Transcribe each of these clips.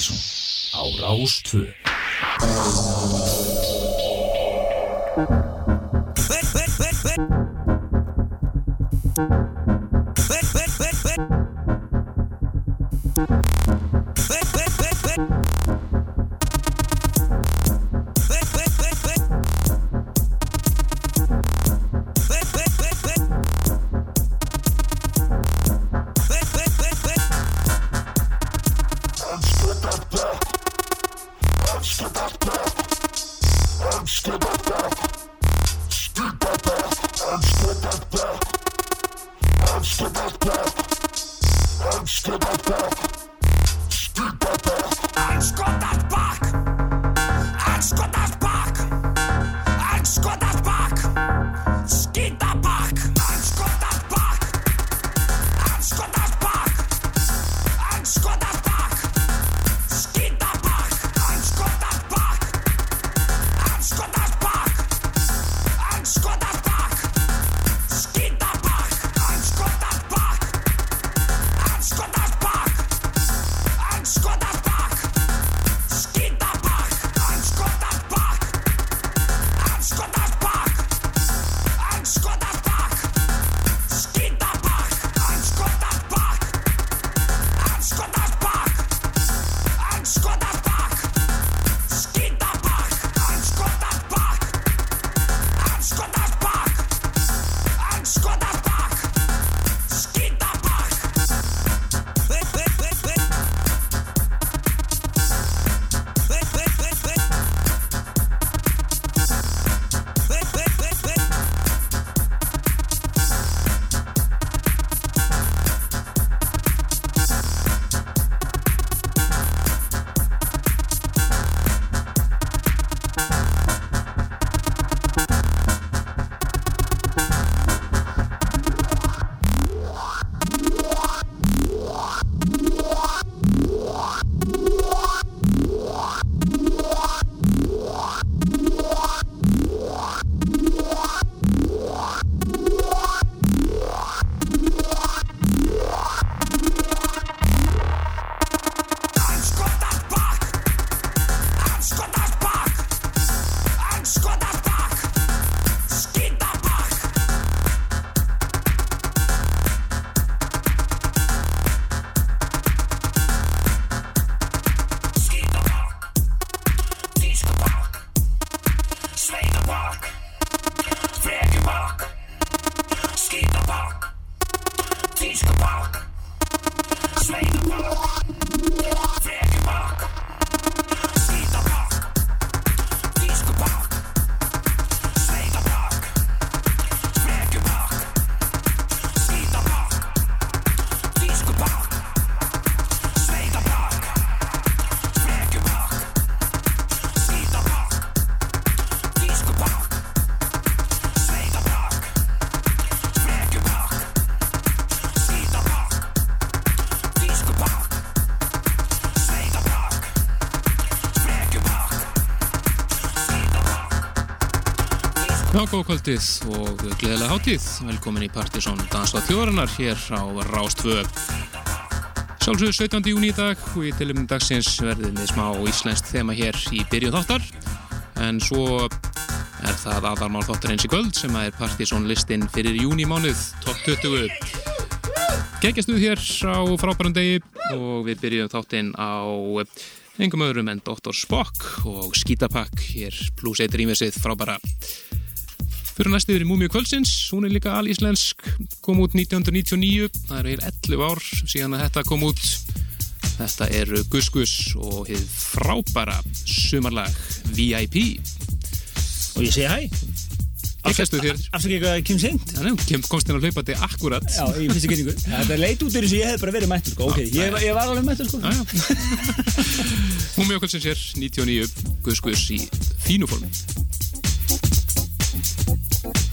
Partíson á Rástvö góð kvöldið og gleðilega hátíð. Velkomin í Partíson Dansvað þjóðarinnar hér á Rástvö. Sjálfsögur 17. júni í dag og í tilumum dagsins verðum við smá íslenskt þema hér í byrjun þáttar. En svo er það aðarmál þáttar eins í kvöld sem er Partíson listin fyrir júni mánuð, top 20. Gengjastuð hér á frábærum degi og við byrjum þáttinn á engum öðrum en Dr. Spock og Skítapakk hér pluss eitt rýmisið frábæra Fyrir næstu yfir í Múmiu Kvöldsins, hún er líka alíslensk, kom út 1999, það er heil 11 ár síðan að þetta kom út. Þetta er Gus Gus og hefð frábæra sumarlag VIP. Og ég segi hæ. Afsækstu þér. Afsækja eitthvað Kim Sint. Þannig, komst inn að hlaupa þetta akkurat. Já, í fyrstu kynningu. Þetta leit út eins og ég hef bara verið mættur, sko. Ok, ég, ég var alveg mættur, sko. Múmiu Kvöldsins er 99, Gus Gus í fínu Thank you.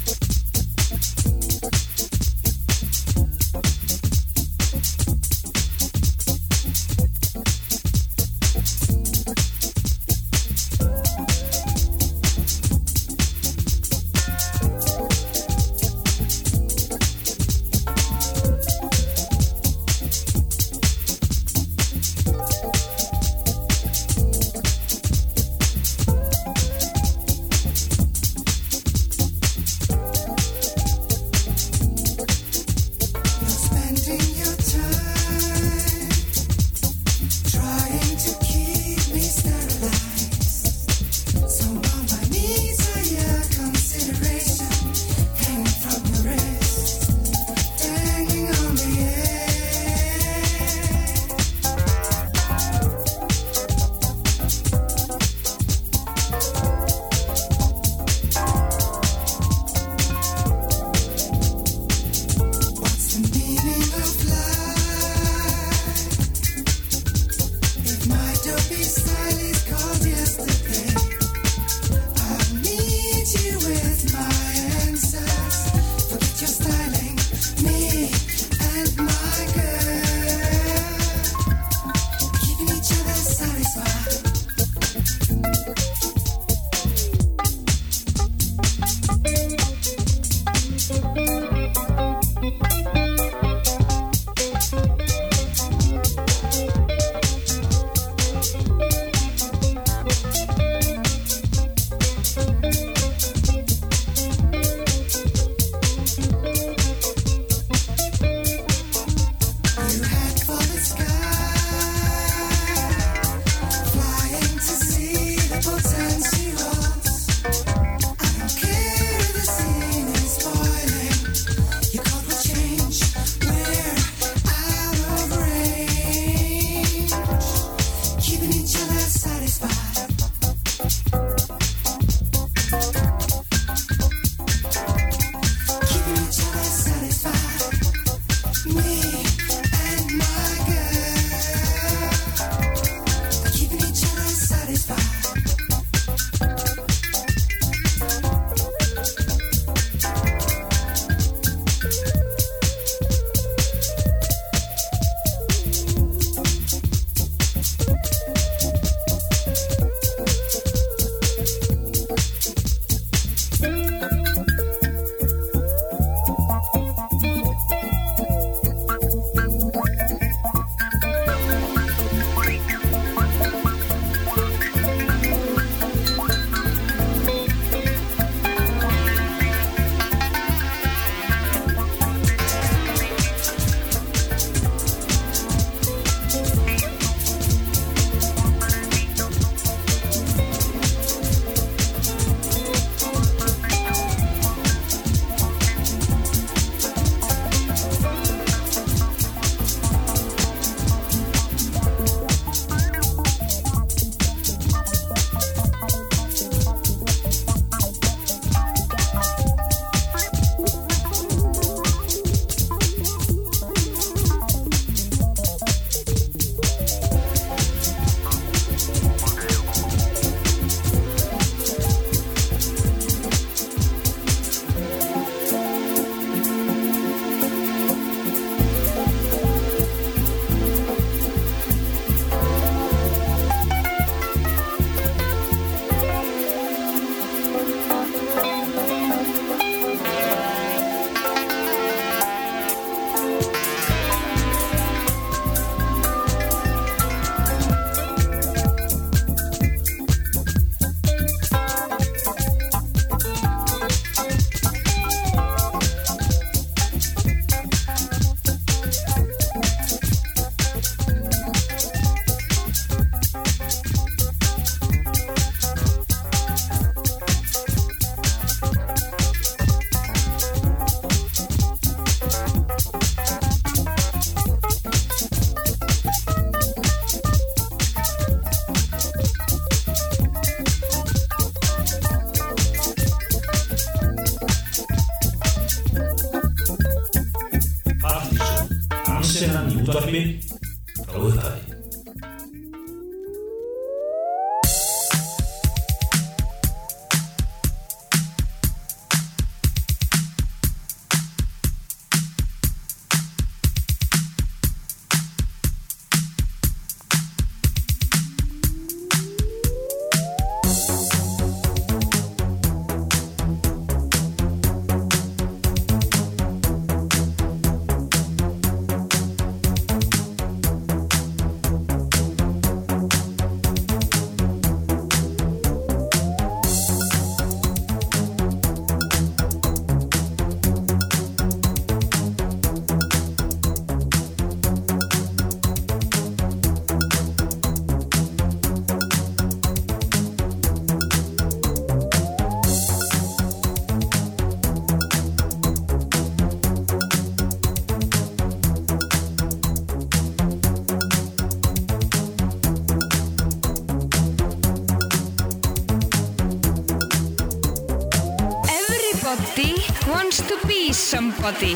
Somebody.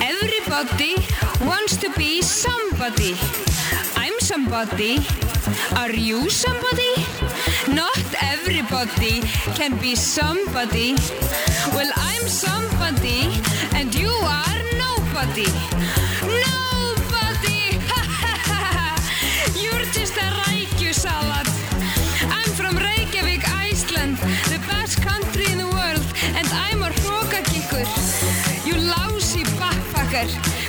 Everybody wants to be somebody. I'm somebody. Are you somebody? Not everybody can be somebody. Well, I'm somebody and you are nobody. Nobody! mujer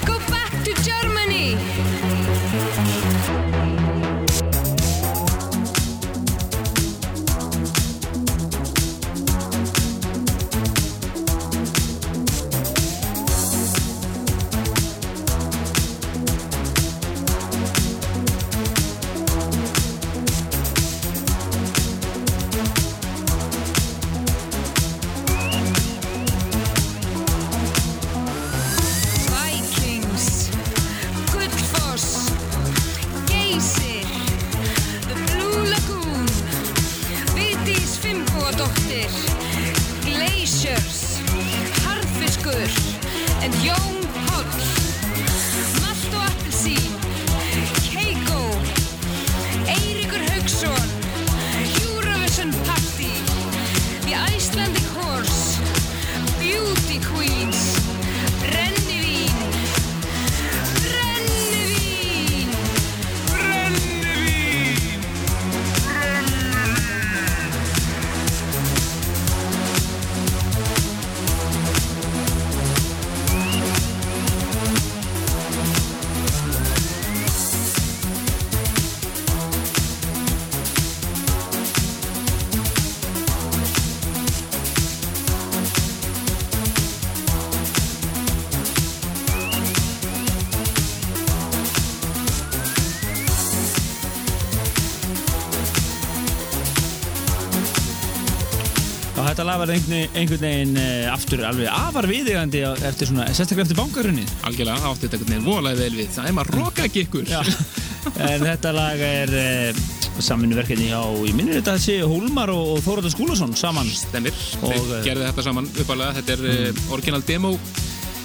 Lag var einhvern, einhvern veginn uh, aftur alveg afar viðegandi eftir svona, sérstaklega eftir bankarunni. Algjörlega átti þetta einhvern veginn voðalega vel við. Það er maður rókagikkur. Já. en þetta lag er uh, samvinnuverkefni hjá, ég minnir þetta að sé Hólmar og, og Þóraður Skúlason saman. Stemir. Og, Þeir eh, gerði þetta saman uppalega. Þetta er mm. original demo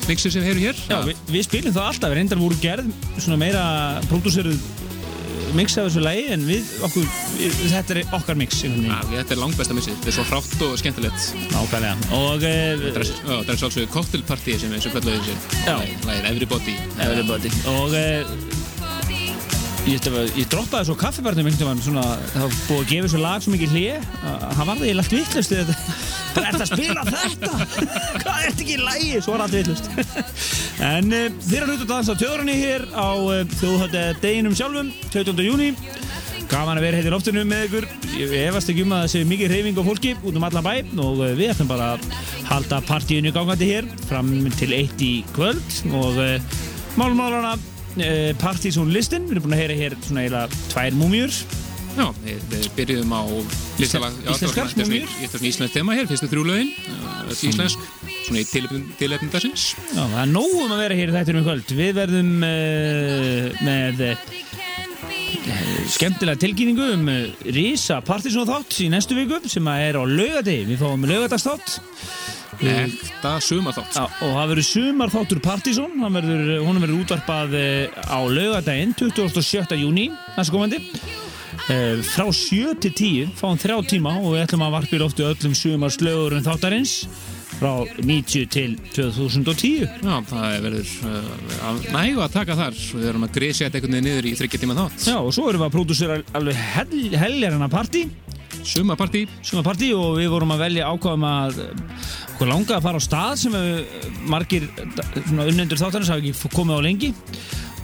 mixur sem við heyrum hér. Já, við, við spilum það alltaf, við reyndar voru gerð svona meira pródúseruð mix af þessu lagi en við, okkur, þetta er okkar mix veginn. þetta er langbesta missið. Þetta er svo hrátt og skemmtilegt. Nákvæmlega. Og Þetta uh, er, þetta er svolítið cocktailparty sem þessi. Já. Lægir Everybody. everybody. Og uh, ég, ég, droppaði svo kaffibarnum það var búið að gefa þessu lag svo mikið hlýja hann var það ég lagt vittlust þetta bara ert að spila þetta hvað ert ekki í lægi, svo var allt vittlust en uh, þér er hlut að dansa tjóðrunni hér á þjóðhætti deginum sjálfum 17. júni gaman að vera hérna í loftinu með ykkur. Ég efast ekki um að það sé mikið reyfing á fólki út um allan bæ og uh, við ætlum bara að halda partíinu gangandi hér fram til eitt í kvöld og uh, málumálana uh, partysón listin, við erum búin að heyra hér svona eiginlega tvær múmjur Já, við, byrjuðum á Íslenskar, múmíur? Þetta er íslensk tema hér, fyrstu þrjú lögin öll íslensk, svona í tilefnum dagsins. Já, það er nóg um að vera hér í þættinum í kvöld. Við verðum uh, með skemmtilega tilkynningu um uh, Rísa Partíson þátt í næstu viku sem að er á laugadegi. Við fáum laugadagsstátt. Ekta sumarþátt. Og það verður sumar þáttur Partíson. Hún verður útvarpað uh, á laugadaginn 27. júni, næstu komandi. Uh, frá 7 til 10, fáum þrjá tíma og við ætlum að varpa í loftu öllum sumar slögurum þáttarins frá 90 til 2010 Já, það verður uh, nægu að taka þar. Við erum að grísja þetta einhvern veginn niður í þryggja tíma þátt. Já, og svo erum við að pródúsera alveg hel, heljarina partí. Sumapartí Sumapartí og við vorum að velja ákvaðum að okkur langa að fara á stað sem við, margir unnendur þáttanins hafa ekki komið á lengi.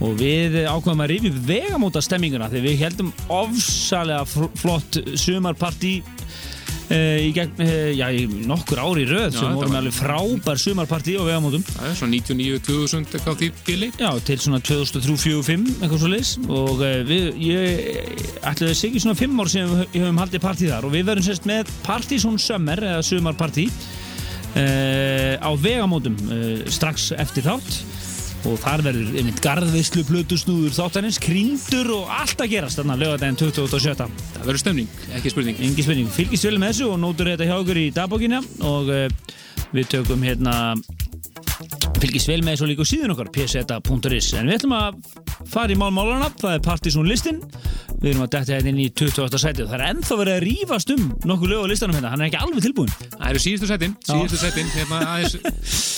Og við ákvaðum að rifja vegamóta stemminguna þegar við heldum ofsalega flott sumarpartí. Eh, í gegn, eh, já, í nokkur ári í röð sem voru með alveg frábær sumarpartí á vegamótum. Það er svona 99-2000 eitthvað því bíli. Já, til svona 2003-2005 eitthvað svo leys og eh, við, ég ætlaði að segja svona 5 ár sem við höfum haldið partí þar og við verðum sérst með Partizón Summer eða sumarpartí uh, á vegamótum strax eftir þátt og þar verður einmitt garðvislu, plötusnúður, þáttanins, krýndur og allt að gerast þarna lögadaginn 2017. Það verður stemning, ekki spurning. Engi spurning. Fylgist vel með þessu og nótur þetta hjá okkur í dagbókina og uh, við tökum hérna fylgist vel með þessu líka á síðun okkar pseta.is en við ætlum að fara í málmálana, það er Partizón listin Við erum að detta hérna inn í 28. sæti það er ennþá verið að rýfast um nokkuð lög á listanum hérna, hann er ekki alveg tilbúin. Það eru síðustu sætin, síðustu sætin, hérna aðeins,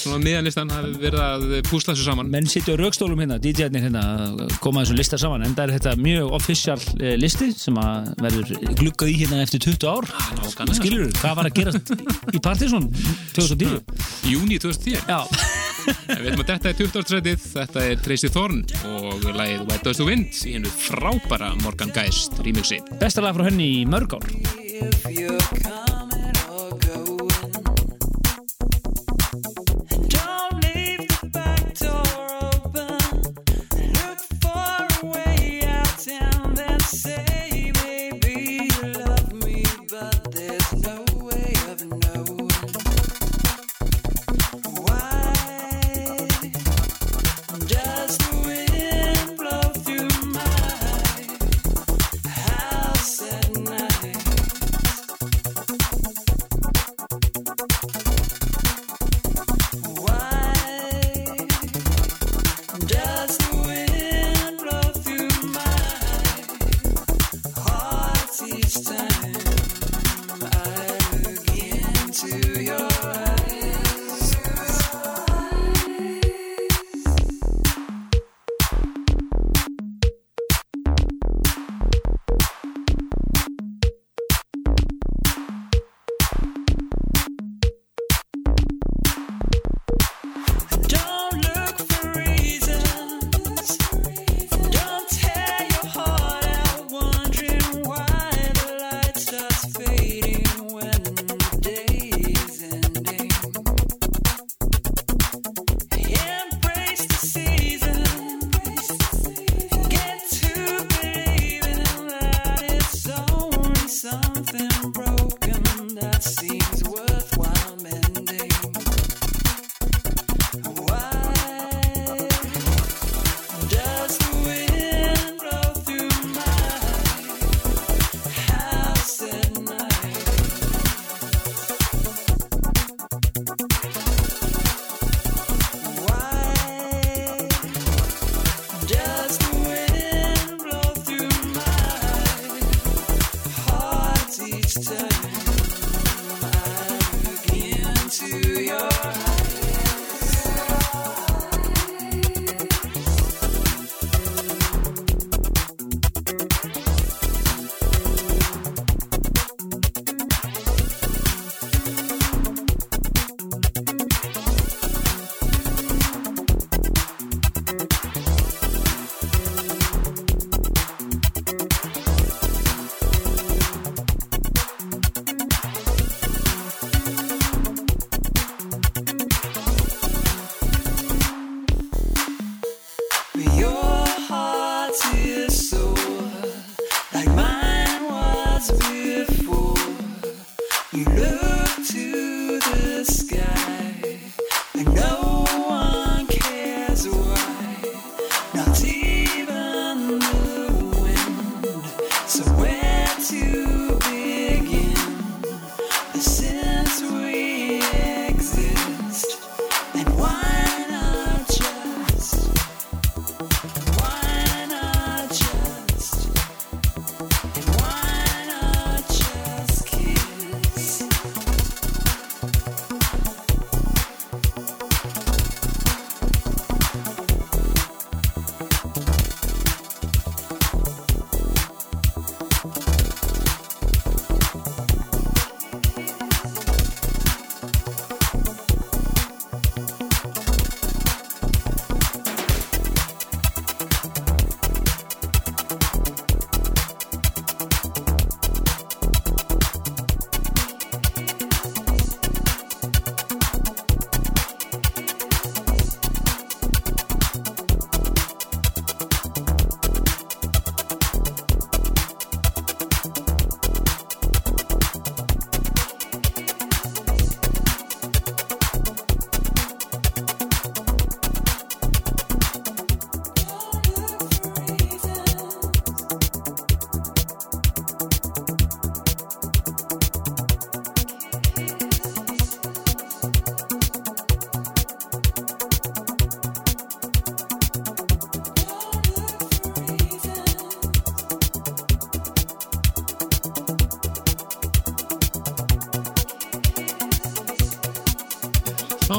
svona miðan listan, það hefur verið að púsla þessu saman. Menn sittja á raukstólum hérna, DJ-arnir hérna, koma þessu lista saman, en það er þetta mjög official eh, listi sem að verður glukkað í hérna eftir 20 ár. Nákvæmlega. Skilur þú, hvað var að gerast í Partizón 2010? Júni 2010. Já. Við ætlum að detta í 20. sætið, þetta er Tracy Thorn og lagið Why Does the Wind í hennu frábæra Morgan Geist remixi. Besta lag frá henni í mörg ár.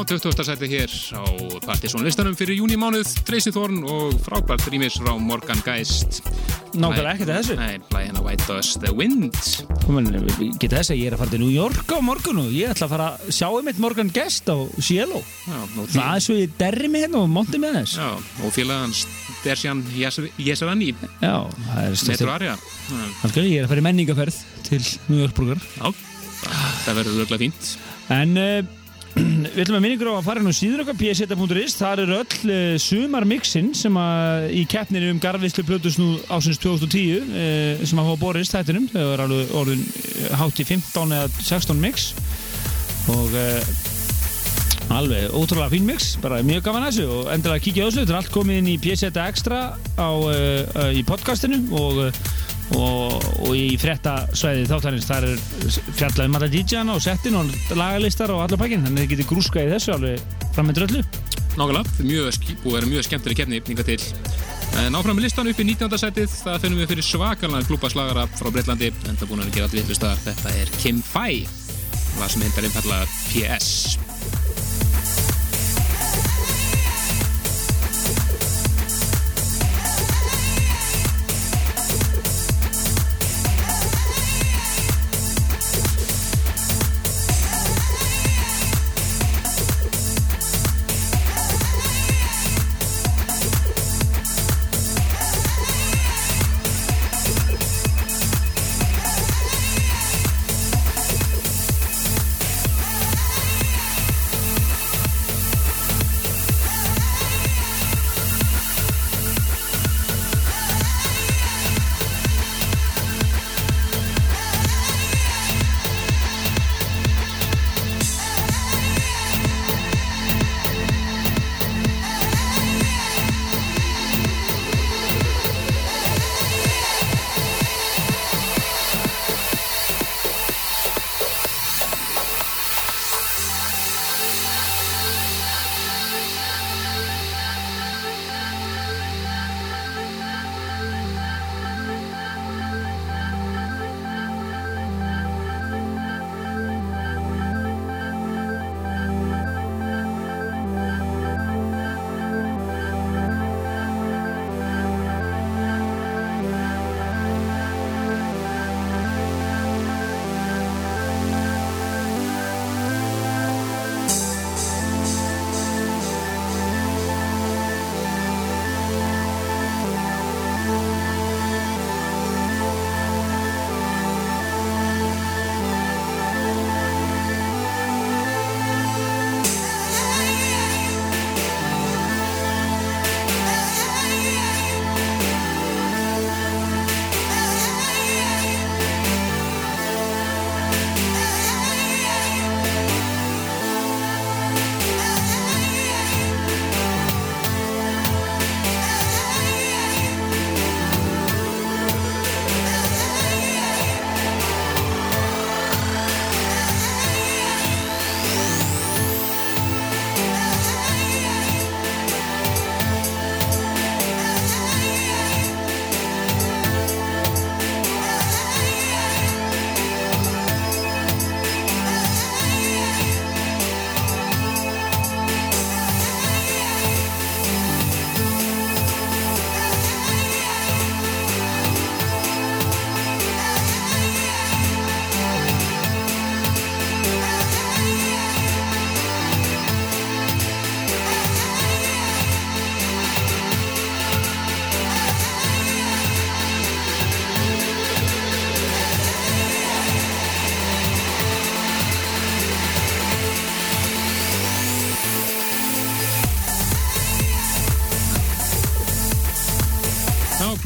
20. sæti hér á Partiðsson listanum fyrir júni mánuð, Tracy Thorn og frábært rýmis frá Morgan Geist. Nákvæmlega ekkert að þessu. Nei, lægina hérna White Dust, The Wind. Geta þess að ég er að fara til New York á morgun og ég ætla að fara að sjá um eitt Morgan Guest á Cielo. Það er svo ég derri mig hérna og monti með þess. já, og félagans Dersjan Jesarani, Já, það er Metro. Arja. Ég er að fara í menningaferð til New York borgar. Já, það verður örgulega fínt. En uh, við ætlum að minna ykkur á að fara nú síður okkar pseta.is, þar er öll uh, sumarmixin sem að í keppninu um garðvislu plötus nú ásins 2010 uh, sem að hafa borist þættinum, þau er alveg orðin uh, hátt í 15 eða 16 mix. Og alveg ótrúlega fín mix, bara mjög gaman að þessu. Og endilega kíkja á þessu, þetta er allt komið inn í pseta extra á, í podcastinu. Og og, og í frétta svæði þáttanins þar er fjallað um alla DJ-ana og settin og lagalistar og allar pakkin þannig að þið getur grúska í þessu alveg fram með dröllu Nákvæmlega, mjög, sk- búið að vera mjög skemmtileg keppni yfninga til. En áfram með listan upp í 19. sætið, það finnum við fyrir svakalna klúpaslagara frá Breitlandi, en það búin að gera allir að þetta er Kim Fai, lag sem hendar einfalla PS.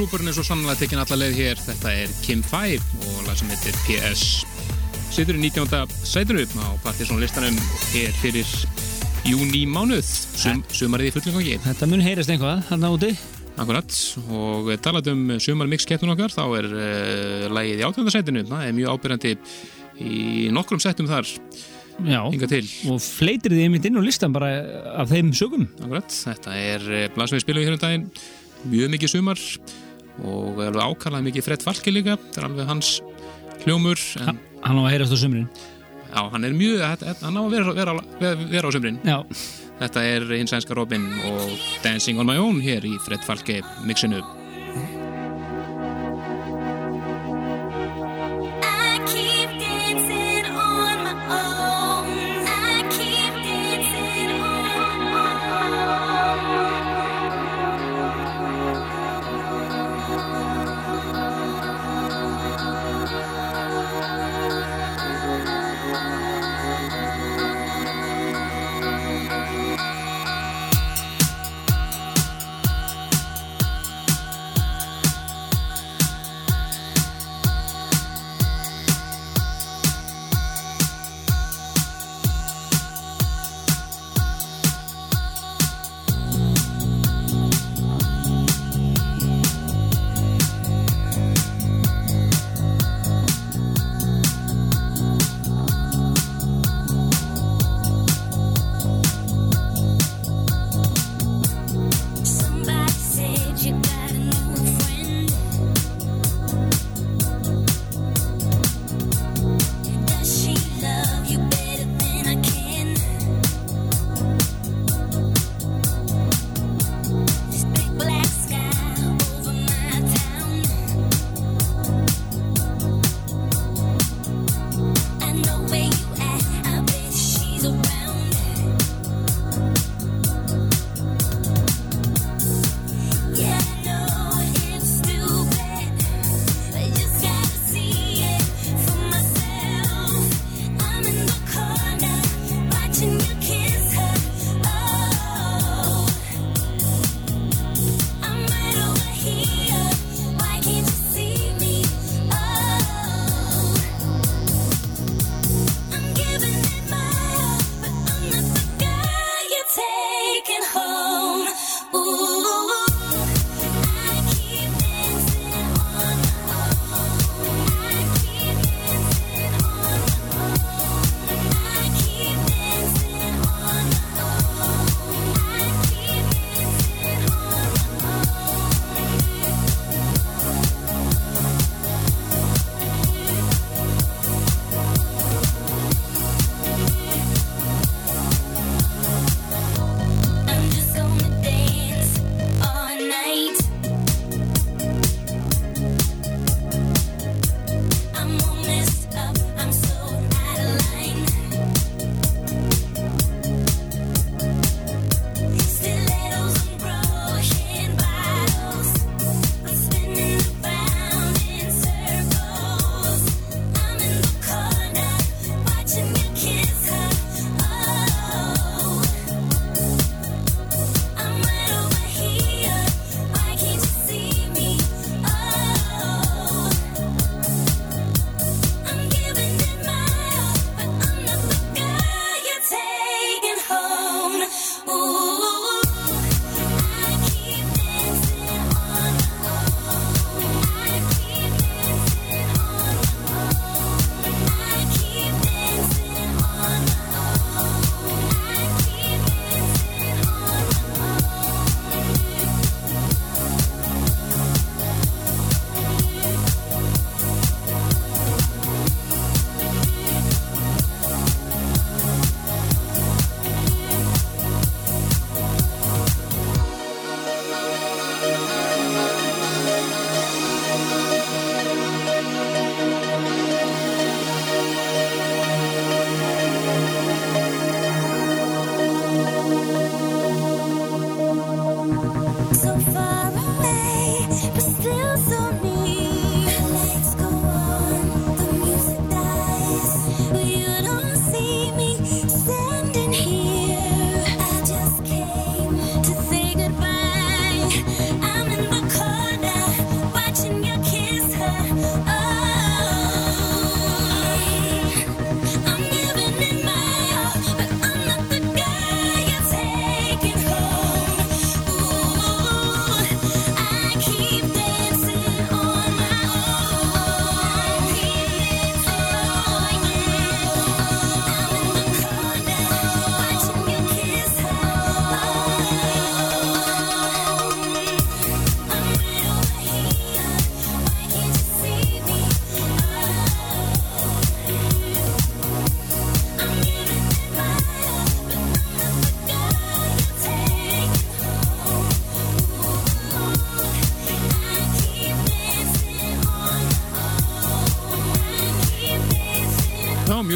Klúburinn er svo sannlega tekin alla leið hér. Þetta er Kim 5 og lag sem heitir PS. Situr í 19. sætinu á Partiðsson listanum hér fyrir júni mánuð, sum, sumarið í fullum gangi. Þetta mun heyrast einhvað hann úti Akkurat, og talað um sumar mix keppnun okkar, þá er uh, lagið í 18. sætinu. Það er mjög ábyrjandi í nokkrum sættum þar, Já, og fleitir þið einmitt inn á listan bara af þeim sögum Akkurat, þetta er lag sem við spilum hér um daginn, mjög mikið sumar og alveg ákallað mikið Fred Falke líka, þetta er alveg hans hljómur, en Hann á að heyrast á sumrin Já, hann er mjög, hann á að vera, vera, vera, vera á sömrin. Já. Þetta er hins sænska Robin og Dancing on my own hér í Fred Falke mixinu.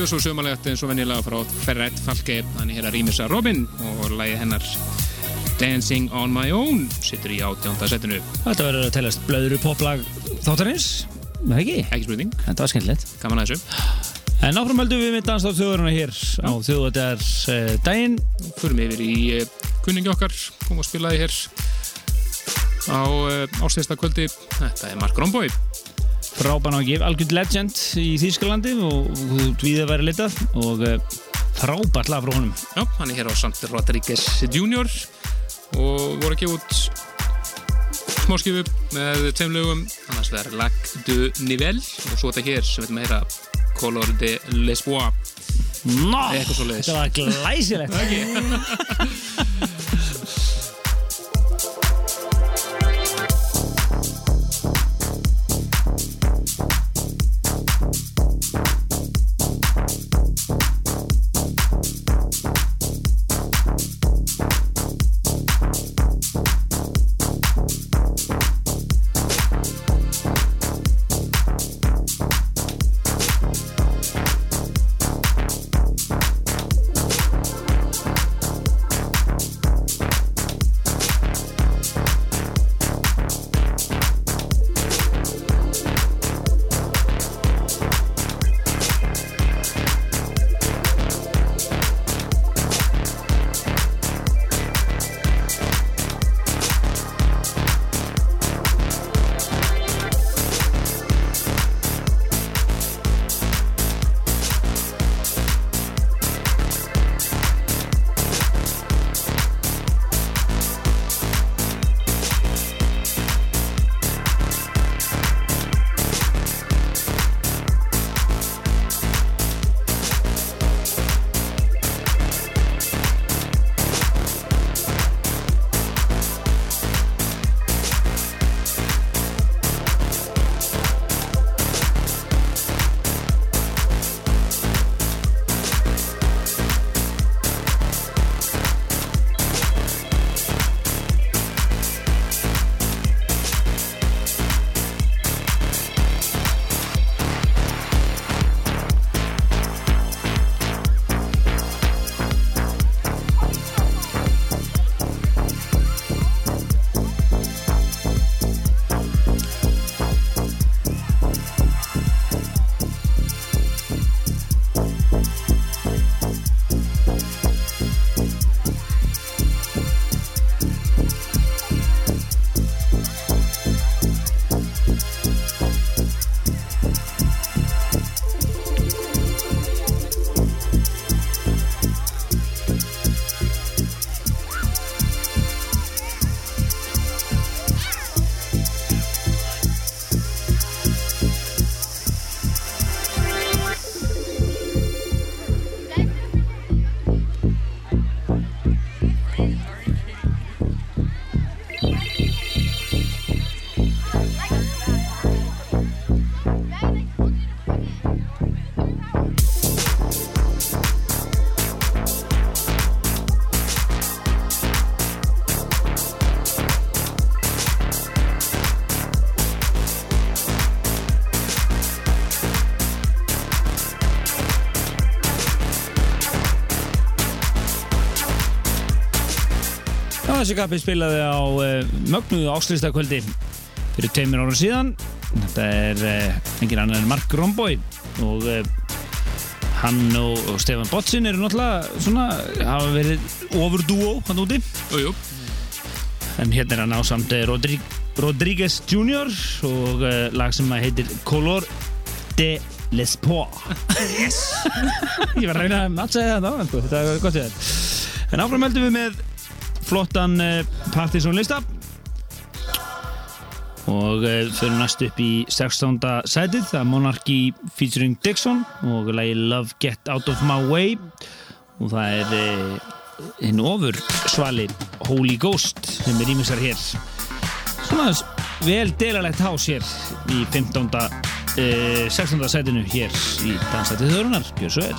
Mjög svo sömalegt eins og venjulega frá Ferret Falke þannig hér að rýmisa Robin og lægi hennar Dancing on my own sittur í átjónda setinu. Þetta verður að telast blöðuru poplag þáttarins, með ekki? ekki spurning, Þetta var skemmtilegt. gaman að þessu. En áfram höldum við með danstátt þjóðurina hér á þjóðvætjar uh, daginn. förum yfir í uh, kunningi okkar kom og spilaði hér á uh, ástæðsta kvöldi. Þetta er Mark Romboy. Frábæn á gefa algjörð legend í Þýskalandi og við að vera litað og uh, frábært lag frá honum. Já, hann er hér á Santi Rodríguez Jr. og voru gefa út smáskifu með tveim lögum annars verður Lac du Nivelle og svo þetta hér sem við veitum að heyra Color de l'Espoir Nó, þetta var glæsilegt. Kappi spilaði á uh, mögnuðu áslýstakvöldi fyrir tveimur ára síðan. Þetta er uh, engin annar en Mark Romboy og uh, hann og, og Stefan Botsin eru náttúrulega svona, hafa verið ofurdúó hann úti. Jú, jú, En hérna er hann á samt eh, Rodríguez Jr. og uh, lag sem heitir Color de l'Espoir. Yes! Ég var að reyna að matcha það á, en sko, þetta er gott í þér. En áfram heldum við með flottan uh, Partisan lista og uh, fyrir næst upp í 16. sætið það er Monarchy featuring Dixon og lagi Love Get Out of My Way og það er uh, hinn ofur svali Holy Ghost sem er rýmisar hér svona vel delalegt hás hér í 15. Uh, 16. sætinu hér í Dansætið Þörunar, gjör svo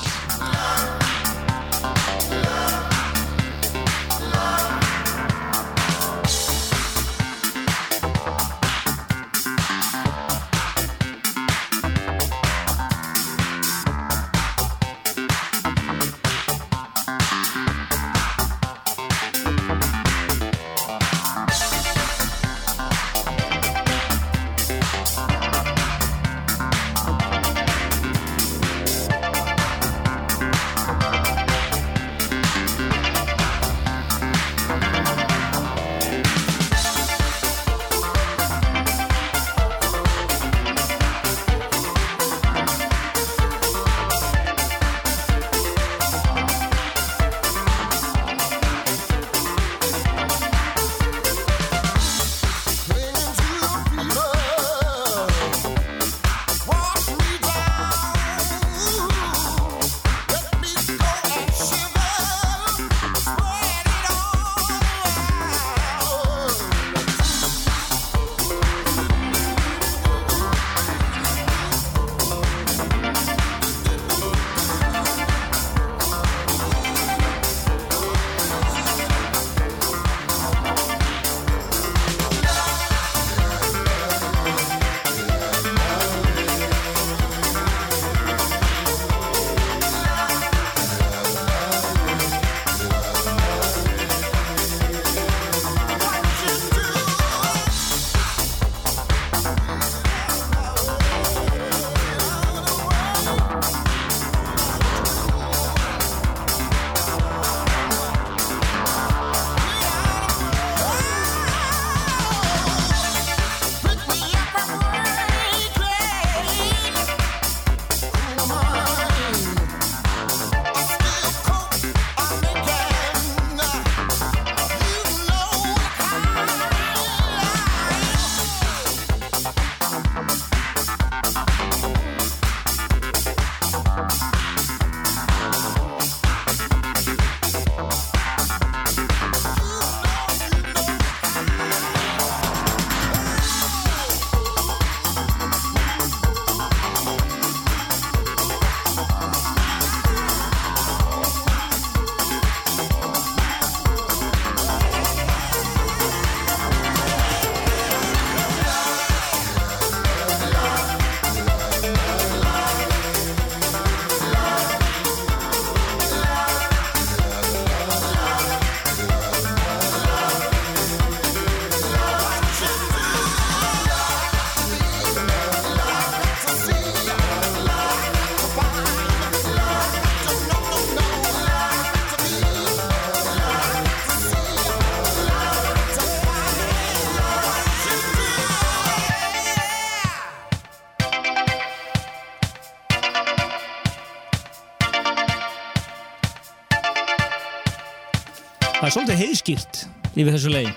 heiðskýrt yfir þessu lei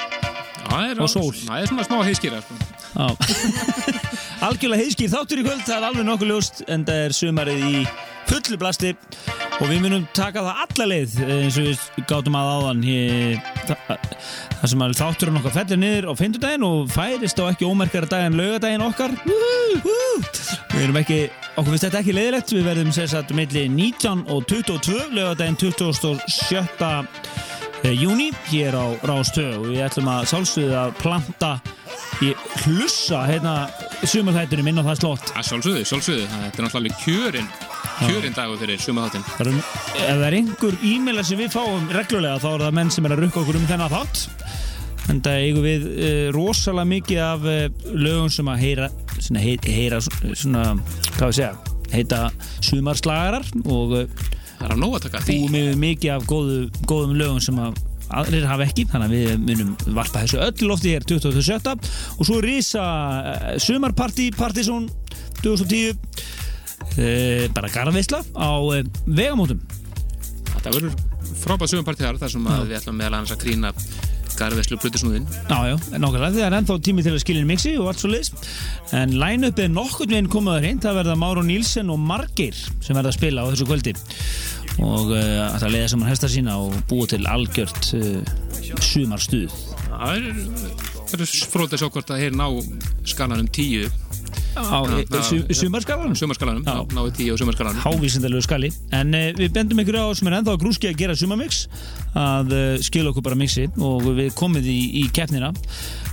Það er, Og sól. Það er svona smá heiðskýra sko. Algjörlega heiðskýrt þáttur í kvöld, það er alveg nokkuð ljóst en það er sumarið í fullu blasti og við munum taka það alla leið eh, eins og við gátum að áðan það, sem að þátturinn okkar fellir niður á fimmtudaginn og færist á ekki ómerkara dag en laugadaginn okkar við erum ekki okkur finnst þetta ekki leiðilegt við verðum sér satt milli 19 og 22 laugadaginn 27. eh, júni hér á Rástöð og við ætlum að sálstuðu að planta í hlussa hérna sumarþættunum inn á það slott. Er sjálfsögðu, sjálfsögðu. Þetta er náttúrulega alveg kjörin Kjörin dagur fyrir eru, ef það er einhver e-maila sem við fáum reglulega þá er það menn sem er að rukka okkur um þennan þátt. En það eigum við uh, rosalega mikið af uh, lögum sem að heyra svona, heyra svona, hvað við segja heita sumarslagarar og Það er að nóg að taka því búum við mikið af góðu, góðum lögum sem að aðrir hafa ekki, þannig að við munum varpa þessu öll lofti hér 2017 og svo rísa uh, sumarparti Partizón 2010 uh, bara garðveisla á uh, vegamótum. Þetta verður frábæð sumapartí þar þar sem við ætlum meðal annars að krýna Garðveslu Plutusnúðin Já, já, nákvæmlega, það er ennþá tími til að skilja mixi og allt svo liðs en line-up er nokkurn veginn komaður hreint það verða Máru Nílsen og Margeir sem verða að spila á þessu kvöldi. Og uh, það leiða saman hesta sína og búa til algjört uh, sumarstuð. Það er, er að sjá hvort að hér ná skalanum tíu. Á sumarskalanum? Sumarskalanum, náðu tíu á sumarskalanum. Hávísindalegu skali en uh, við bendum ykkur á sem er ennþá grúski að gera sumarmix að uh, skila okkur bara mixi og við komum í, í keppnina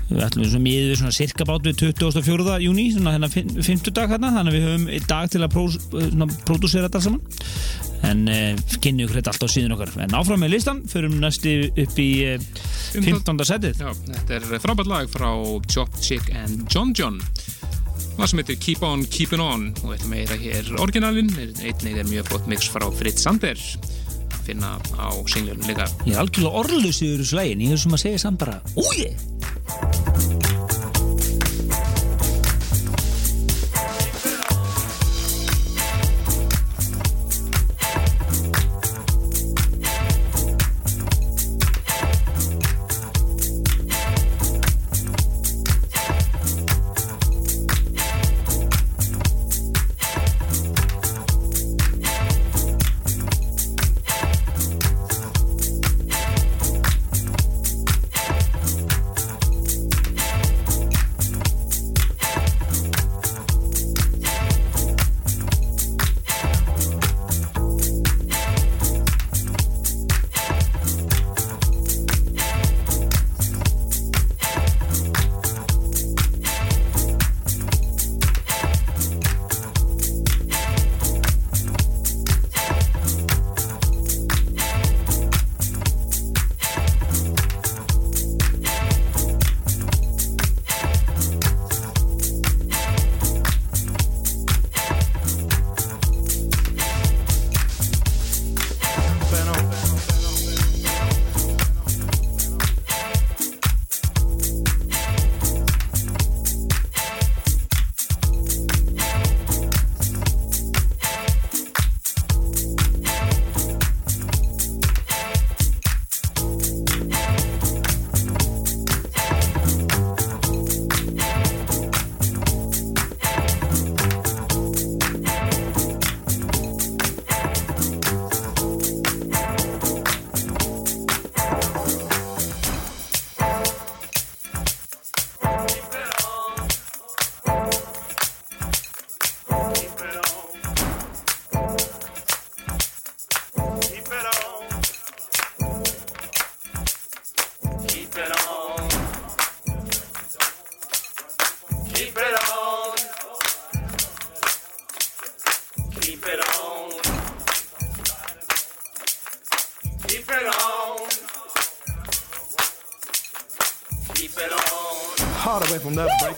við ætlum við miðið við svona cirka bát við 24. júni svona hérna 50 dag hérna þannig að við höfum einn dag til að svona, pródúsera þetta saman en uh, kynni ykkur þetta allt á síðan okkar en áfram með listan, förum næsti upp í uh, 15. setið Já, þetta er frábært lag frá Chop Chick and John John Það sem heitir Keep On Keepin' On og þetta meira hér orginalinn einnig er mjög flott mix frá Fritz Sander finna á singlunum líka. Ég er algjörlega orðlust yfir þessu lægin ég hef sem að segja samt bara úi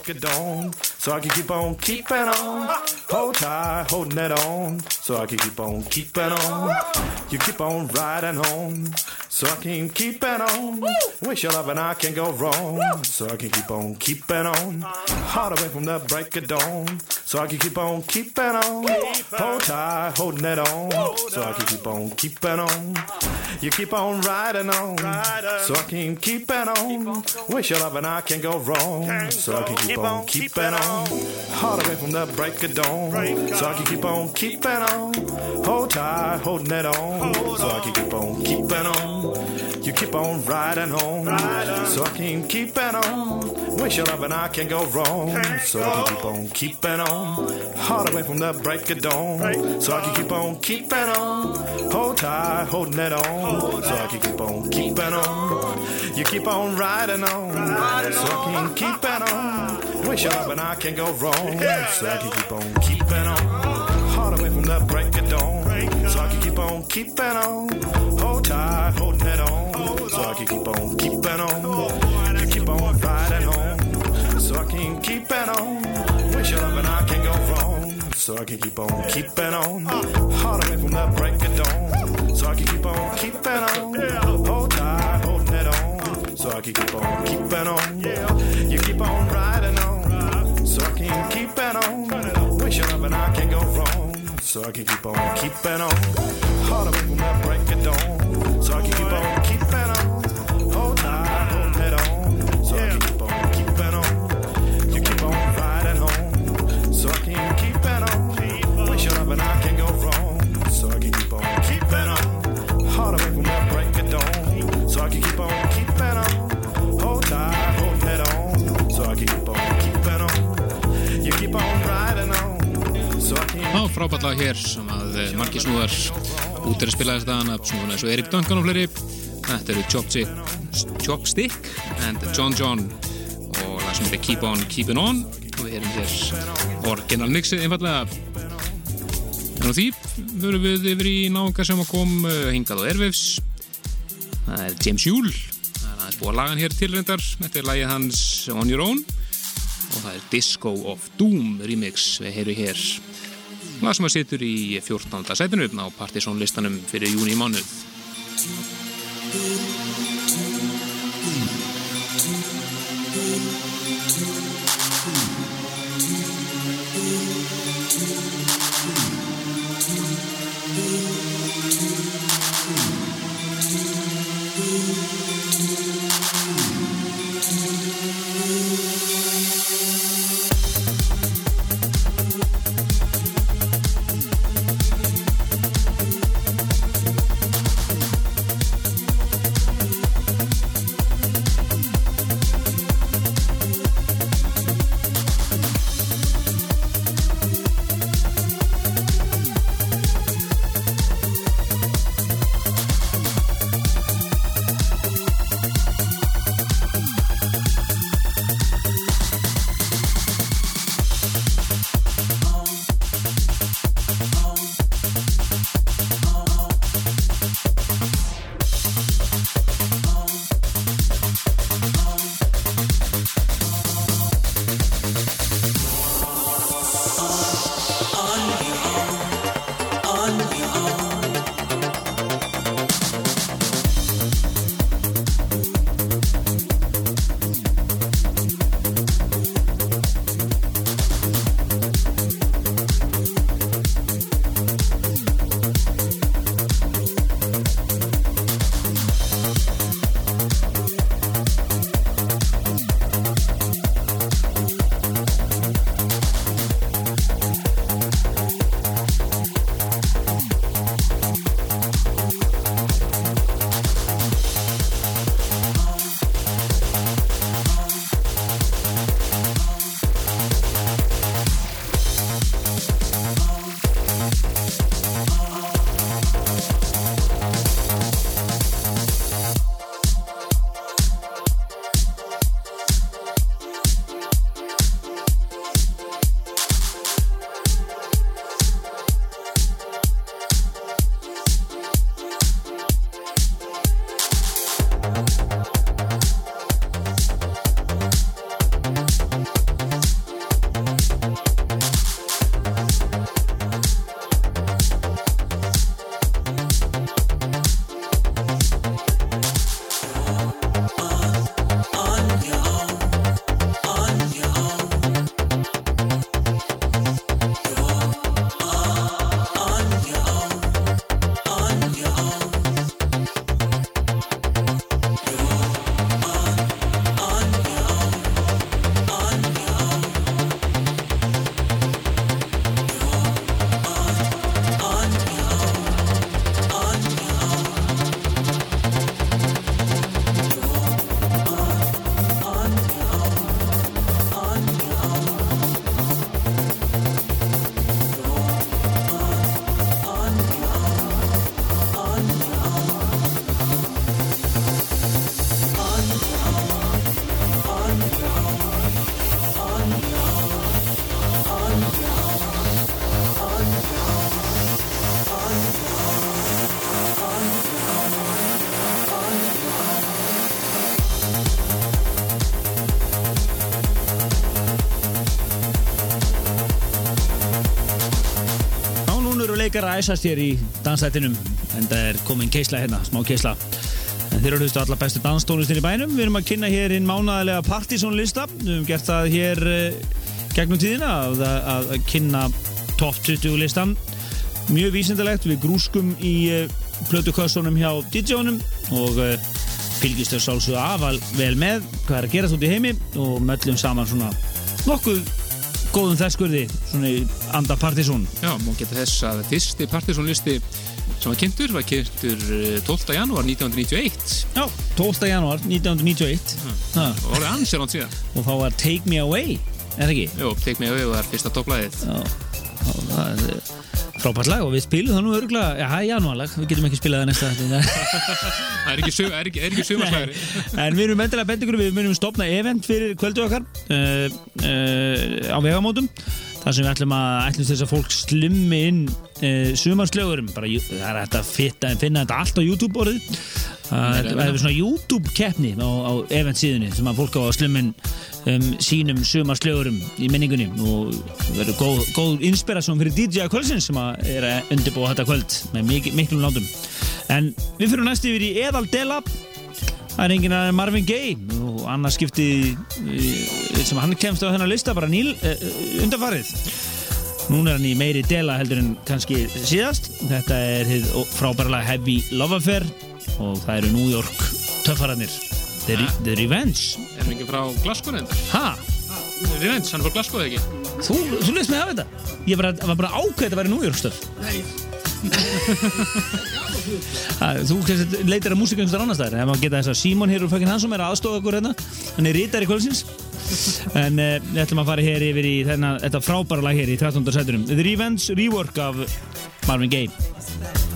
break of dawn, so I can keep on keeping on. Hold tight, holding it on, so I can keep on keeping on. You keep on riding on, so I can keep it on. Wish your love and I can go wrong, so I can keep on keeping on. Hard away from the break of dawn, so I can keep on keeping on. Hold tight, holding it on, so I can keep on keeping on. You keep on riding on, so I can keep it on. Wish your love and I can go wrong, so I can keep on keeping on. Hard away from the break of dawn, so I can keep on keeping on. Hold tight, holding it on, so I can keep on keeping on. You keep on riding on, so I can keep it on. Wish your love and I can go wrong, so I can keep on keeping on. Hard away from the break of dawn, so I can keep on keeping on. Hold tight, holding it on, so I can keep on keeping on. You keep on riding on, so I can keep it on. Wish your love and I can go wrong, so I can keep on keeping on. Hard away from the break of dawn, so I can keep on keeping on. Hold tight, holding it on, so I can keep on keeping on. You keep on riding on, so I can keep it on. Wish your love and I can go wrong, so I can keep on keeping on. Hard away from the break of dawn, so I can keep on keeping on. Hold tight, holding it on, so I can keep on keeping on. You keep on riding on, so I can keep it on. Wish your love and I can go wrong, so I can keep on keeping on. Hard away from the break of dawn, Já, frábætlega hér sem að eh, margir snúðar út er að spila þess dagana snúðuna eins og Erik Duncan og fleiri. Þetta eru Chopstick, Chopstick and John John og lag sem heitir Keep On Keepin' On. Og við erum hér orginal mixið einfallega En á því fyrir við yfir í náunga sem að kom eh, hingað á Airwaves. Það er James Jule Það er aðeins búið að laga hann hér tilrendar Þetta er lagið hans On Your Own. Og það er Disco of Doom remix. Við heyru hér lag sem að situr í 14. sætinu á Partiðsson listanum fyrir júni í mánuð leikar að æsast hér í dansættinum en það er komin keisla hérna, smá keisla. En þeir eru hlustu allar bestu danstónlistin í bænum. Við erum að kynna hér inn mánaðilega partysónlista við höfum gert það hér uh, gegnum tíðina að, að, að kynna top 20 listan. Mjög vísindalegt, við grúskum í uh, plötukössunum hjá DJ-unum og uh, fylgjast þau sálsögðu afal vel með hvað er að gera þú í heimi og möllum saman svona nokkuð góðum þesskurði svona í anda partysón Já, má geta þess að fyrsti partysónlisti sem var kynntur var kynntur eh, 12. janúar 1991 Já, 12. janúar 1991 ha. og voru ansið ránt síðan og þá var Take Me Away, er það ekki? Jó, Take Me Away var fyrsta topplæðið Já, já, það er eh, frábært lag og við spilum það nú örgulega, já, það er janúarlag, við getum ekki spilað það næsta Það er ekki, er ekki, er ekki sumarslæðri En við erum endilega bendingur, við munum stopna event fyrir kvöldu okkar uh, uh, á vegamótum þar sem við ætlum að ætlum þess að fólk slimmi inn uh, sumarslögurum. Bara, það er hægt að fitta, finna þetta allt á YouTube orðið það er svona YouTube keppni á, á event síðunni sem að fólk á að slimmin um, sínum sumarslögurum í minningunni og verður góð, góð inspirasjón fyrir DJ kvöldsins sem að er að undirbúa þetta kvöld með mik miklum látum en við fyrir næst yfir í Edal Delab Það er enginn að Marvin Gaye og annars skipti eh, sem hann kemst á þennan lista bara nýl uh, undanfarið. Núna er hann í meiri dela heldur en kannski síðast. Þetta er frábærlega Heavy Love Affair og það eru New York töffararnir. The, Re The Revenge. Er ekki frá Glasgow reyndar? Ha? Revenge, hann er frá Glasgow eða ekki? Þú, þú leist mig af þetta? Ég var, var bara ákveðið að vera New York stöf. Ha, þú leitir að músika einhverstað annars þar ef maður geta þess að Simon hér úr fucking Hansson er að aðstofa okkur hérna hann er rítar í kvöldsins en uh, við ætlum að fara hér yfir í þennan, þetta frábæra lag hér í 13. sætunum The Revenge Rework af Marvin Gaye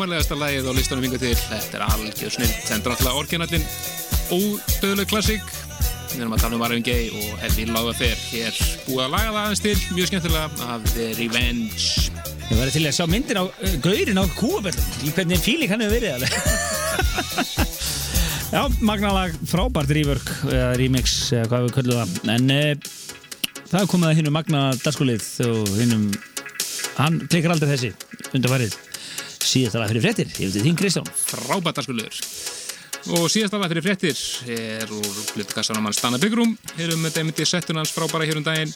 Já, sömarlegasta lagið á listanum vinga til. Þetta er algjör snill Þetta er alltaf orginallin ódöðleg klassík. Við erum að tala um Marvin Gaye og Heavy Love Affair Hér búið að laga það aðeins til. Mjög skemmtilega af The Revenge. Ég væri til að sjá myndir á uh, gaurin á kúaböllum hvernig fíling hann hefur verið alveg. Já, magnalag, frábært rework eða remix, eða hvað við köllum það. En e, það er komið að hinnum magna dagskulið og hinnum hann klikkar aldrei þessi undarfærið síðast alveg fyrir frettir, ég veit þín Kristján. Frábært dagskulur og síðast alveg fyrir frettir er úr flutkassanum hans Stanna Byggrum erum með dæmiti settun hans frábæra hér um daginn.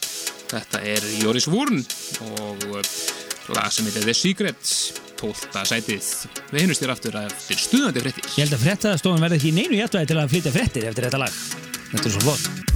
Þetta er Joris Vorn og lag sem heitir The Secret 12. sætið. Við hinnust þér aftur eftir stuðandi frettir Ég held að frettastofan verði ekki neinu jættvæði til að flytja frettir eftir þetta lag. Þetta er svo flott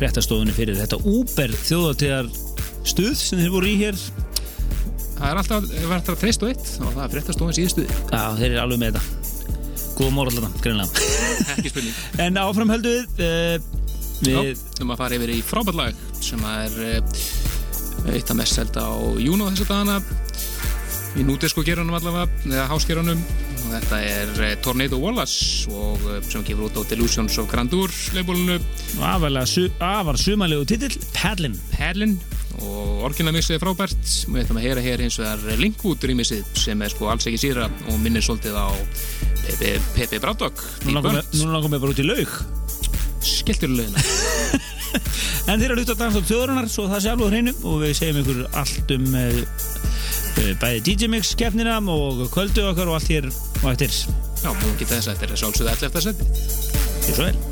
fréttastofunni fyrir þetta úber þjóðatíðar stuð sem þið voru í hér. Það er alltaf verið að treyst og eitt og það er fréttastofan síðustuði. Já, þeir eru alveg með þetta. Góða þetta, greinlega. En áfram höldu við, uh, við, við maður fara yfir í frábært lag sem er uh, eitt af mest selda á Juno þessu dagana í nútisku gerunum allavega, eða hásgerunum þetta er uh, Tornado Wallace og uh, sem gefur út á Delusions of Grandeur leifbólunu afar, su, sumanlegu titill, Paddlin. Perlin og orginamixið er frábært. Við ætlum að heyra hér eins og það er Linkwood rýmisið sem er sko alls ekki síra og minnir svolítið á Pepe, Pepe Braddock. Nú langar mér- nú langar mér bara út í laug. skelltur lögina En þeir eru út á dansdótt þjóðurinnar, svo það sé alveg hreinu. Og við segjum ykkur allt um uh, bæði DJ Mix keppnina og kvöldu okkar og allt hér og eftir. Já, múin geta þess að þetta er sjálfsögðu 11. seti Gjör svo vel.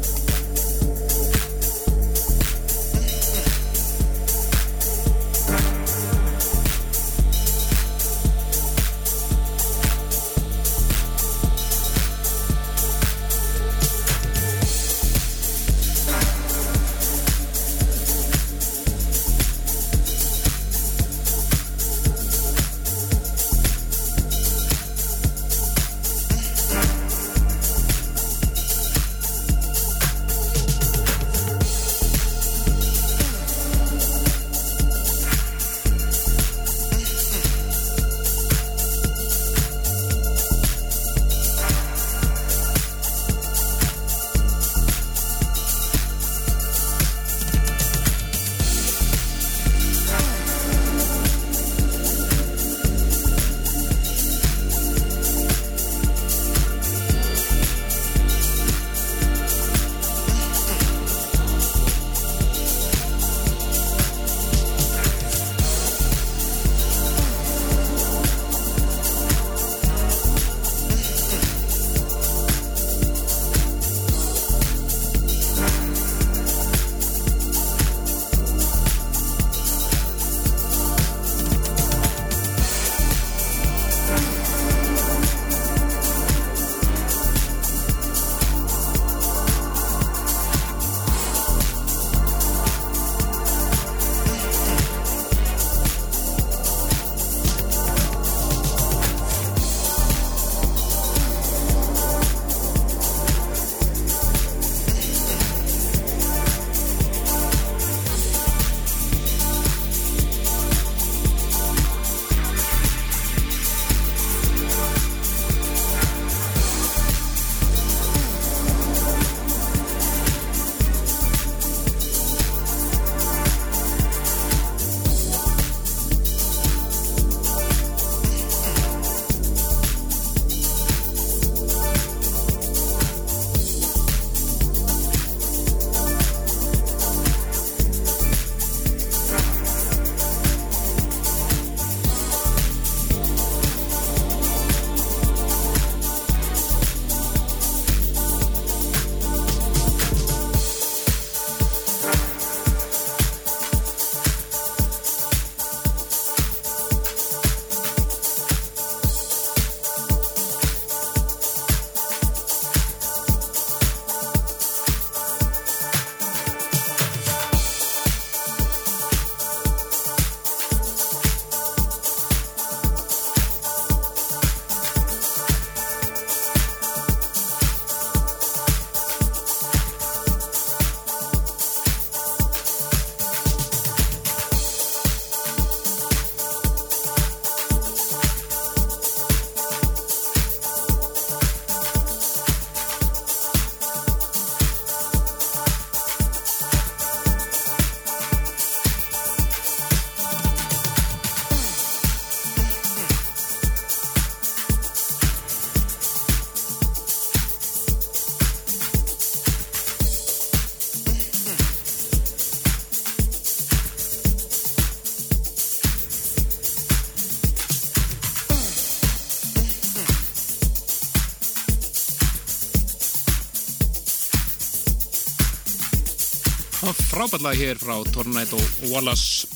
Frábært lag hér frá Tornado Wallace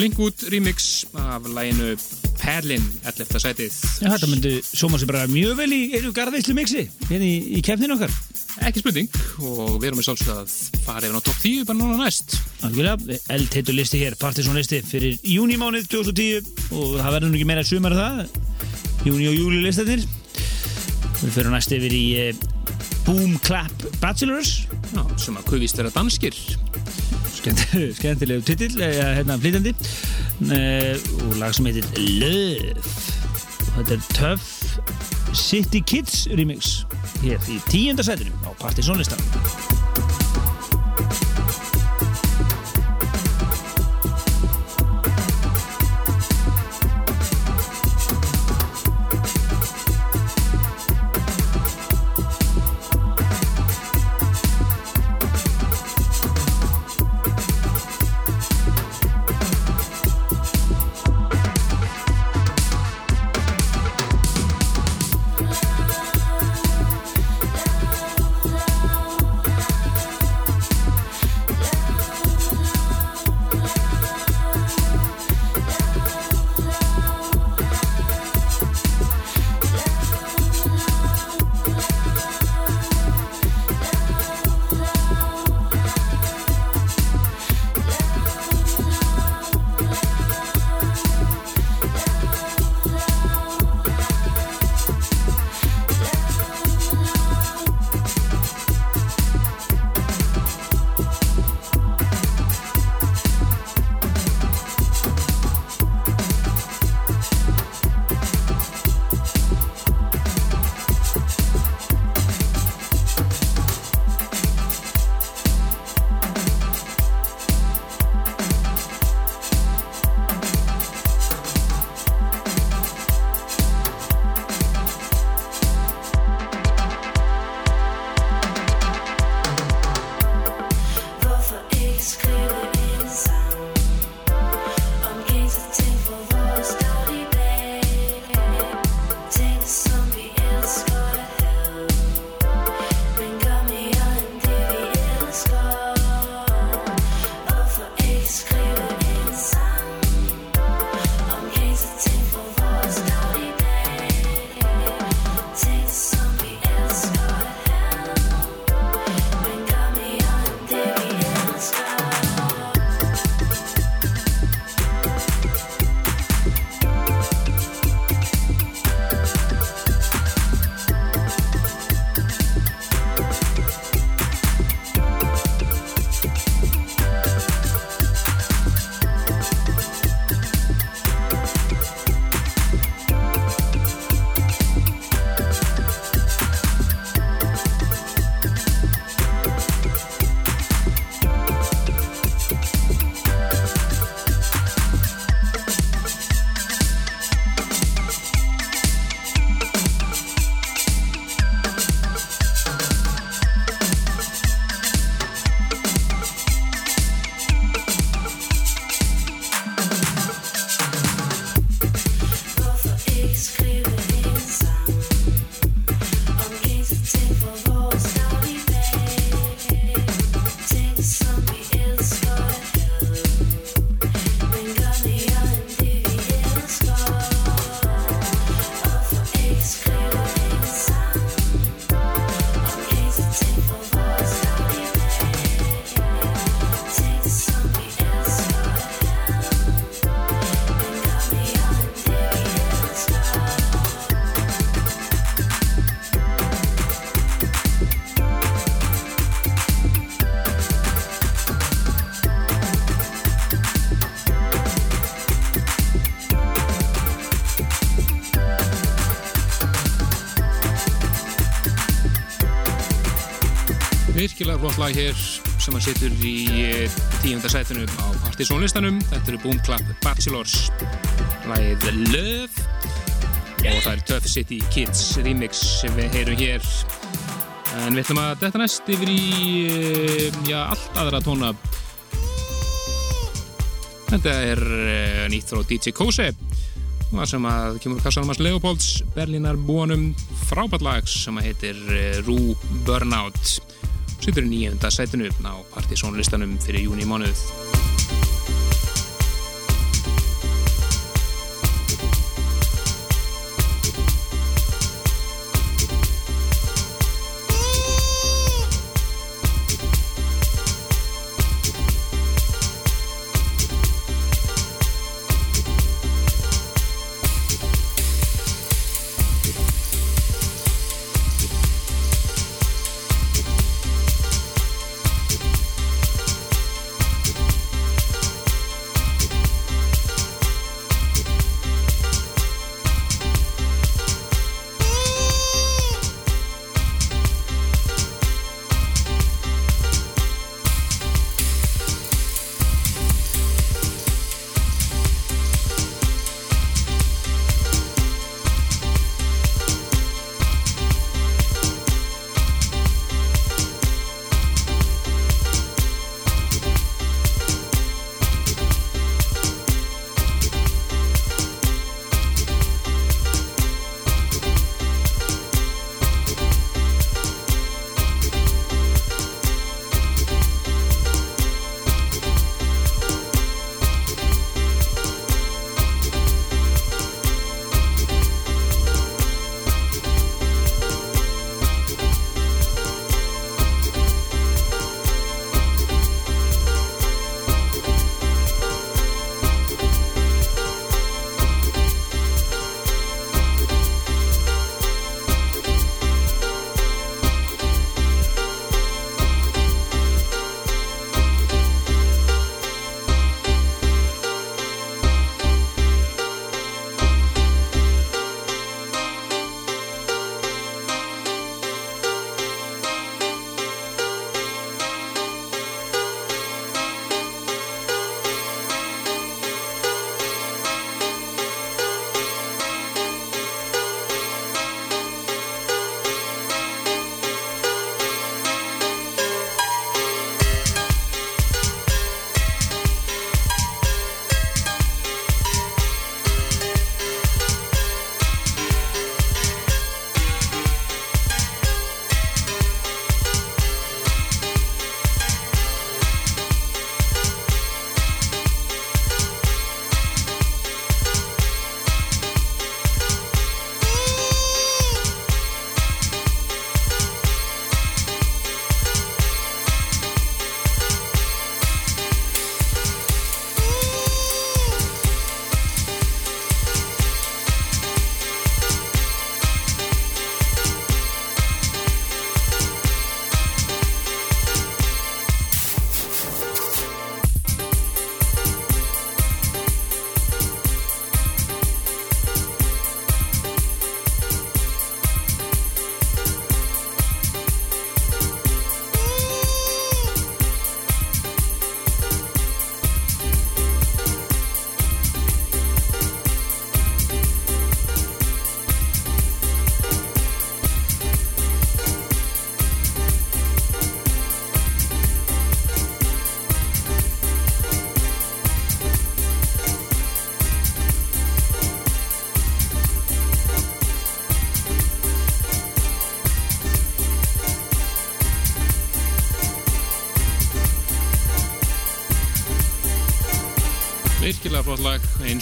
Linkwood remix af læginu Perlin 11. sætið Já, þetta myndi sóma sér bara mjög vel í einu garðveislu mixi hérna í, í kefninu okkar. ekki spurning og við erum með sjálfsög að fara yfir á topp 10 bara núna næst Algjörlega, eldheitur listi hér, Partiðsson listi fyrir júnimánuð 2010 og það verður nú ekki meira sumar en það, júni og júli listanir. Við fyrir næst yfir í eh, Boom Clap Bachelors, Já, sem að kvöðist vera danskir skemmtilegu titill, eða hérna flytjandi, uh, og lag sem heitir Love. Og þetta er Tough City Kids remix hér í tíunda sætinu á Partiðsson listanum. Lag hér sem að situr í eh, tíunda sætinu á partysónlistanum þetta eru Boom Clap Bachelors lagið Love. Og það er Tough City Kids remix sem við heyrum hér. En við ætlum að detta næst yfir í eh, já, allt aðra tóna. Þetta er eh, nýtt frá DJ Kose það sem að kemur kassanum hans Leopolds Berlínar búanum frábært lag sem að heitir Rú Burnout Sýtur í nýjönda sætinu á partysónlistanum fyrir júni mánuð.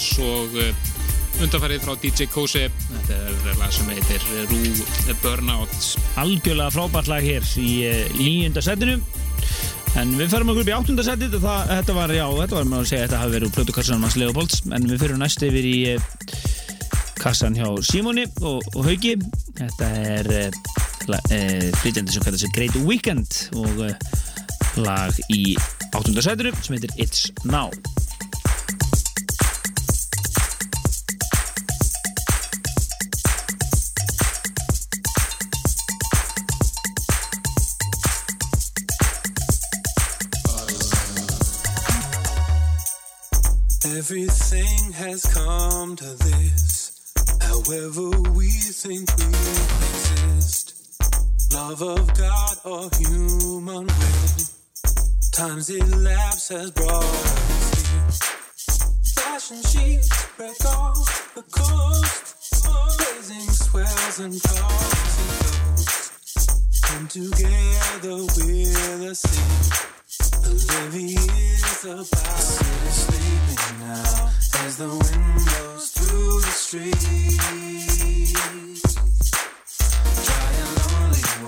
Eins og uh, undanfærið frá DJ Kose. Þetta er lag sem heitir Rú Burnout. Algjörlega frábært lag hér í líunda setinu. En við ferum okkur upp í áttunda setið. Og það, þetta var, já, þetta var maður að segja þetta hafi verið plötukassanum hans Leopolds. En við ferum næst yfir í eh, kassan hjá Simoni og, og Hauki. Þetta er flytjandi sem kallar sig Great Weekend og lag í áttunda setinu sem heitir It's Now Love of God or human will. Time's elapse has brought us here. Fashion sheets break off the coast. Blazing swells and calls and goes. Come together with the sea. The is about city sleeping now as the wind blows through the streets.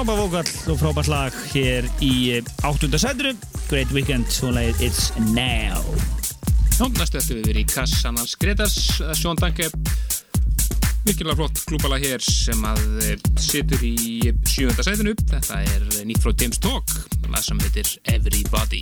Frábær vókall og frábært lag hér í áttunda sæturu Great Weekend og lagið It's Now. Næstu eftir við verið í kassan hans Gretas, Sjón Danke virkilega flott klúbala hér sem að eh, situr í sjönda sætinu. Þetta er nýtt frá James Talk sem heitir Everybody,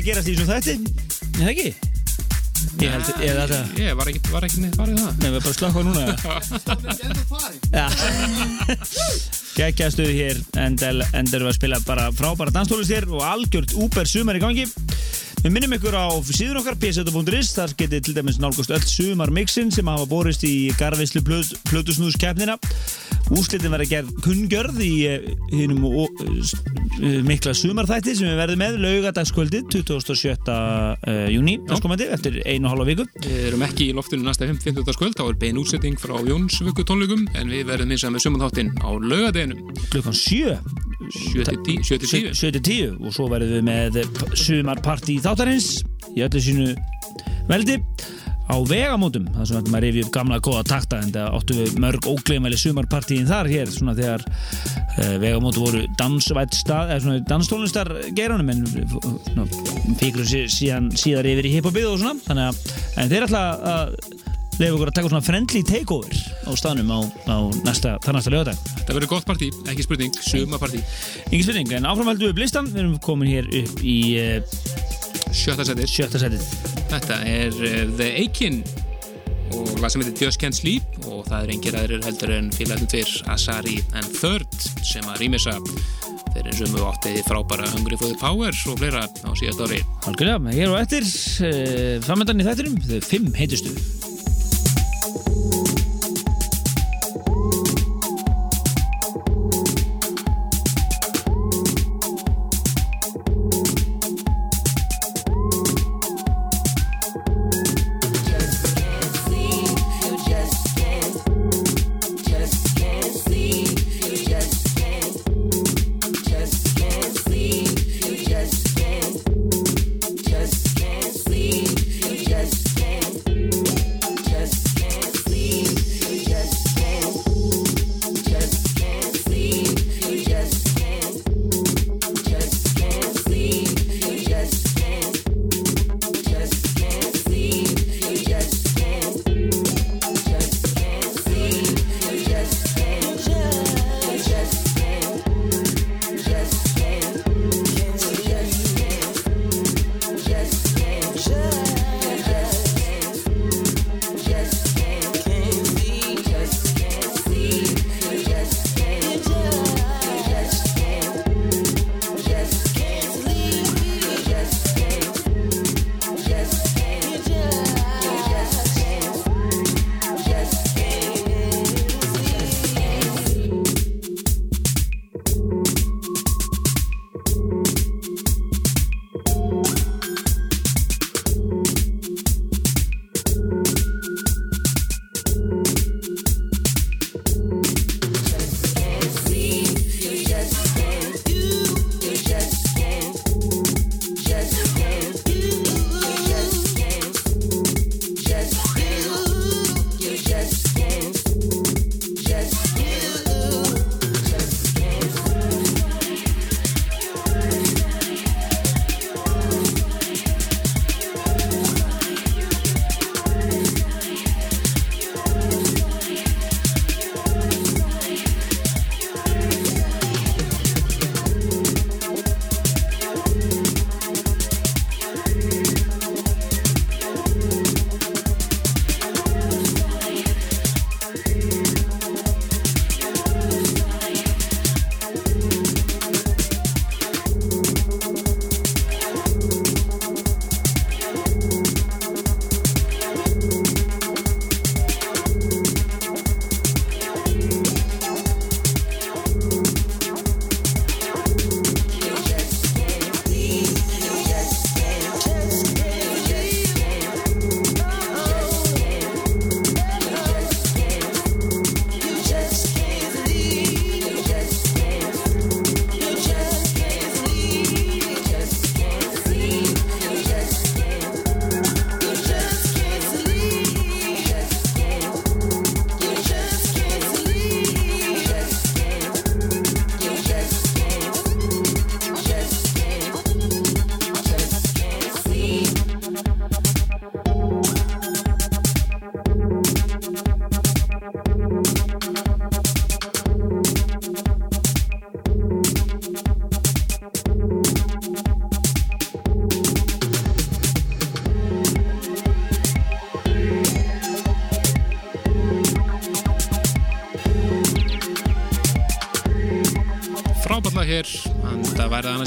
að gerast í þessum þætti? Er það ekki? Ég held, ég held að Ég var ekki, var ekki neitt farið það. Nei, við erum bara að slökka núna. Já. Gekkjastuð hér. Endel, endel við að spila bara frábæra danstólist hér og algjört úper sumar í gangi. Við minnum ykkur á síðun okkar pseta.is þar getið til dæmis nálgast öll sumar mixin sem hafa borist í garðveislu plötusnúðskeppnina Úslitin verða gerð kunngjörð í hinnum mikla sumarþætti sem við verðum með laugadagskvöldi 27. Uh, júni eftir einu halva viku Við erum ekki í loftinu næsta 50. kvöld, þá er bein útsetting frá Jónsvöku tónleikum en við verðum eins og með sumanþáttinn á laugadeginum klukkan 7 7-10 7-10 og svo verðum við með sumarparti þáttarins í öllu sínu veldi á vegamótum, það sem maður rifið upp gamla góða takta en það áttu við mörg ógleimæli sumarpartíin þar hér svona þegar uh, vegamótu voru dansvætt stað, eða svona danstónlistar geiranum en fíkur síðan síðar yfir í hiphopið og svona þannig að en þeir ætla að leiða okkur að taka svona friendly takeover á staðnum á, á næsta, þar næsta lögadag Þetta verður gott partí, ekki spurning, sumapartí Engin spurning, en áframhaldum við blistan við erum komin hér upp í uh, Sjötta setið. Sjötta setið. Þetta er uh, The Aiken og lag sem heitir Can't Sleep og það er engir aðrir heldur en félagarnir tveir Asari and Third sem að rýmisa þeir og mjög áttið frábæra Hungry for the Power og fleira á síðast ári. Algjörlega, hér og eftir uh, framöndan í þættinum, þau fimm heitustu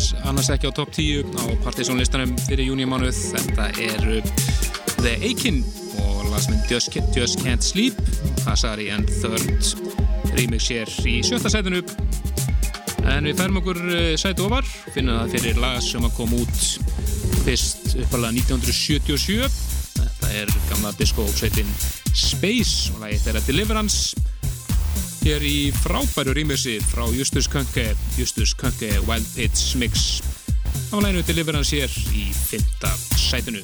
væri annars, ekki á topp 10 á partysónlistanum fyrir júniumánuð þetta er The Akin og lasminn Just, Just Can't Sleep Hasari and Third remix hér í sjötta sætinu. En við færum okkur eh, sæti ofar finnum það fyrir lag sem að koma út fyrst uppalega 1977 þetta er gamla disco-sveitin Space og lagið þeirra Deliverance hér í frábæru rýmjössi frá Justus Könke. Justus Könke Wild Pits Mix. Á læginu Deliverance hér í fymta sætinu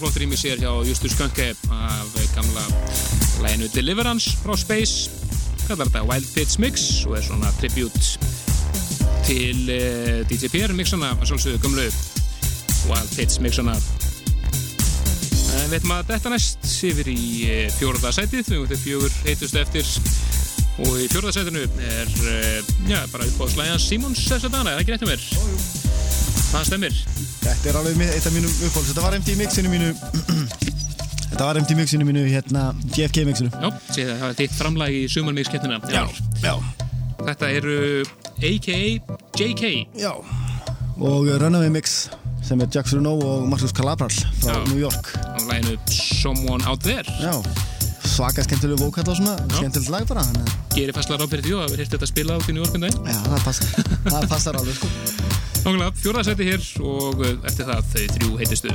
flott rými sér hjá Justus Skönke af gamla læginu Deliverance frá Space. Kallar þetta Wild Pits Mix og er svona tribute til uh, DJ PR mixana að sjálfsögðu gamlu Wild Pits mixana. En við veitum að þetta næst yfir í uh, fjóruða sætið. Við veitum fjögur heitustu eftir. Og í fjóruða sætinu er uh, já, bara upp á slæðan Simons þess að dana, er það ekki rétt um mér? Það stemmir Þetta er alveg eitt af mínum uppáhalds. Þetta var MD mixinu mínu, þetta var MD mixinu mínu, hérna, GFK mixinu. Já, það er þitt framlag í sumarmíkskeppnina já. Þetta eru AKA JK Já. Og Runaway mix sem er Jack Bruno og Marcus Calabral frá Já. New York. á læginu Someone Out There Já. Svaka skemmtilegu vókall og svona, skemmtilegt lag bara. Gerir fastlega ráð fyrir því og verður hirt þetta spila út í New York um daginn já, það passar. það passar alveg, sko. Nákvæmlega, fjóraða seti hér og uh, eftir það þau þrjú heitistu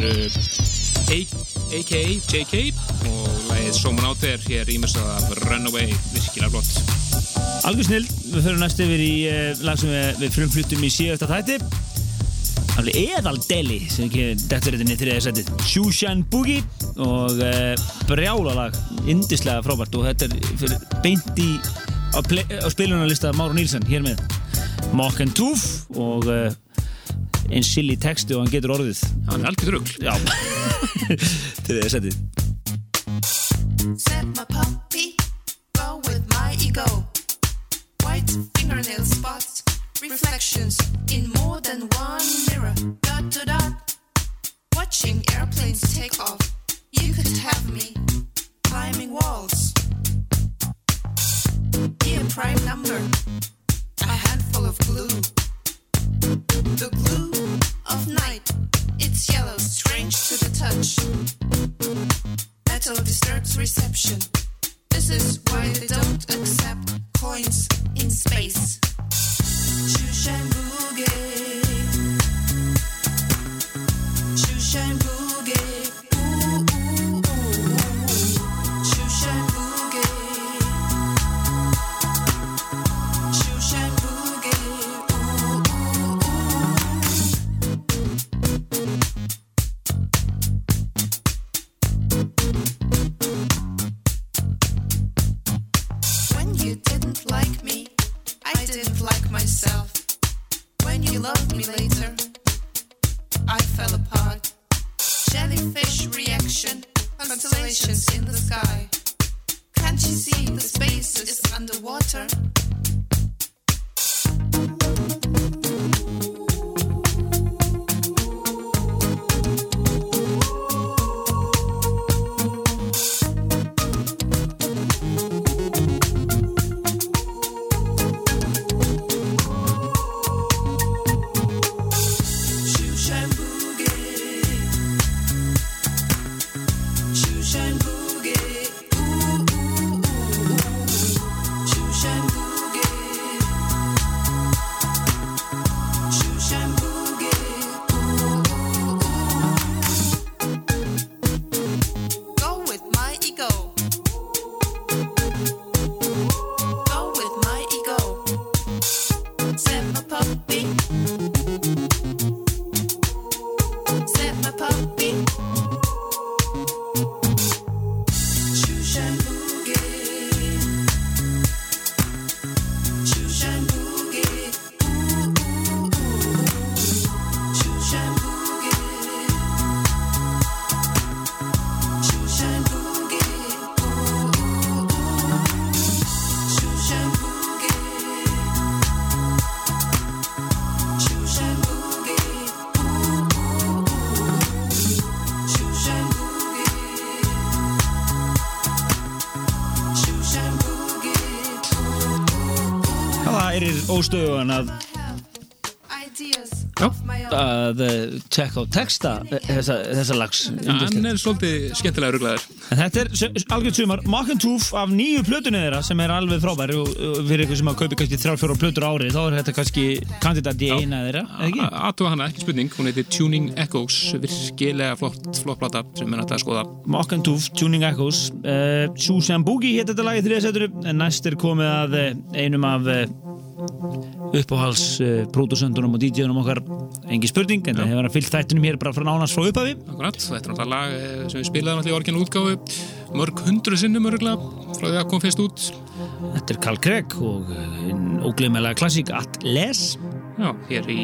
er A- AKA JK og lagið Someone Out There hér ímessað af Runaway, virkilega flott. Algjör snill, við förum næst yfir í uh, lag sem við, við frumflutum í síðasta þætti. Alveg eðal deli sem þetta niður þriðja setið Shushan Boogie og uh, brjála lag, indislega frábært. Og þetta er fyrir beint í á, á spilunarlista Máru Nílsen hér með Mock and Tooth og uh, einn silly texti og hann getur orðið Hann er algjör rugl. Já, þriðja setið Set my puppy, go with my ego. White fingernail spots, reflections in more than one Það óstöðugan að, Ideas Já. of my own. að tjekka á texta þessa, þessa lags Hann er svolítið skemmtilega ruglaður. En Þetta er algjört sumar Mock and Tooth af nýju plötunni þeirra sem er alveg frábær og, fyrir ykkur sem að kaupi kannski þrjár fjóra plötur á ári þá er þetta kannski kandidat í eina þeirra? Aðtúa hana, ekki spurning, hún heitir Tuning Echoes, virkilega flott, flott plata sem er nætt að skoða. Mock and Tooth, Tuning Echoes uh, Susan Boogie hétt þetta lagi þriðasettur en næst er komið að eh, einum af uppáhals uh, pródusöndunum og DJ-unum okkar. Engi spurning, en það hefur hann fyllt þættunum hér bara frá nánast frá upphafi. Akkurat, þetta er náttúrulega lag eh, sem við spilaðum allir í orginal útgáfu. Mörg hundru sinnum örgulega frá því að kom fyrst út. Þetta er Carl Gregg og uh, ógleymilega klassík Atlas. Já, hér í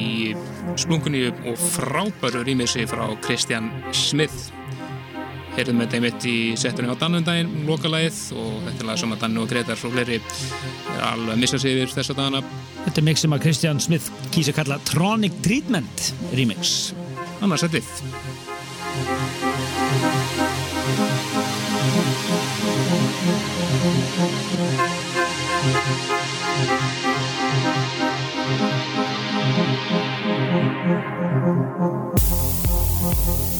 splunkunni og frábæru rýmissi frá Christian Smith. Heyrðum þetta einmitt í settunni á Dannundaginn, lokalagið og þetta er lag sem að Dannu og Gretar og fleiri er alveg að missa sig yfir þessa dagana. Þetta er mix sem að Christian Smith kýsa kalla Tronic Treatment remix Annars settið. Thank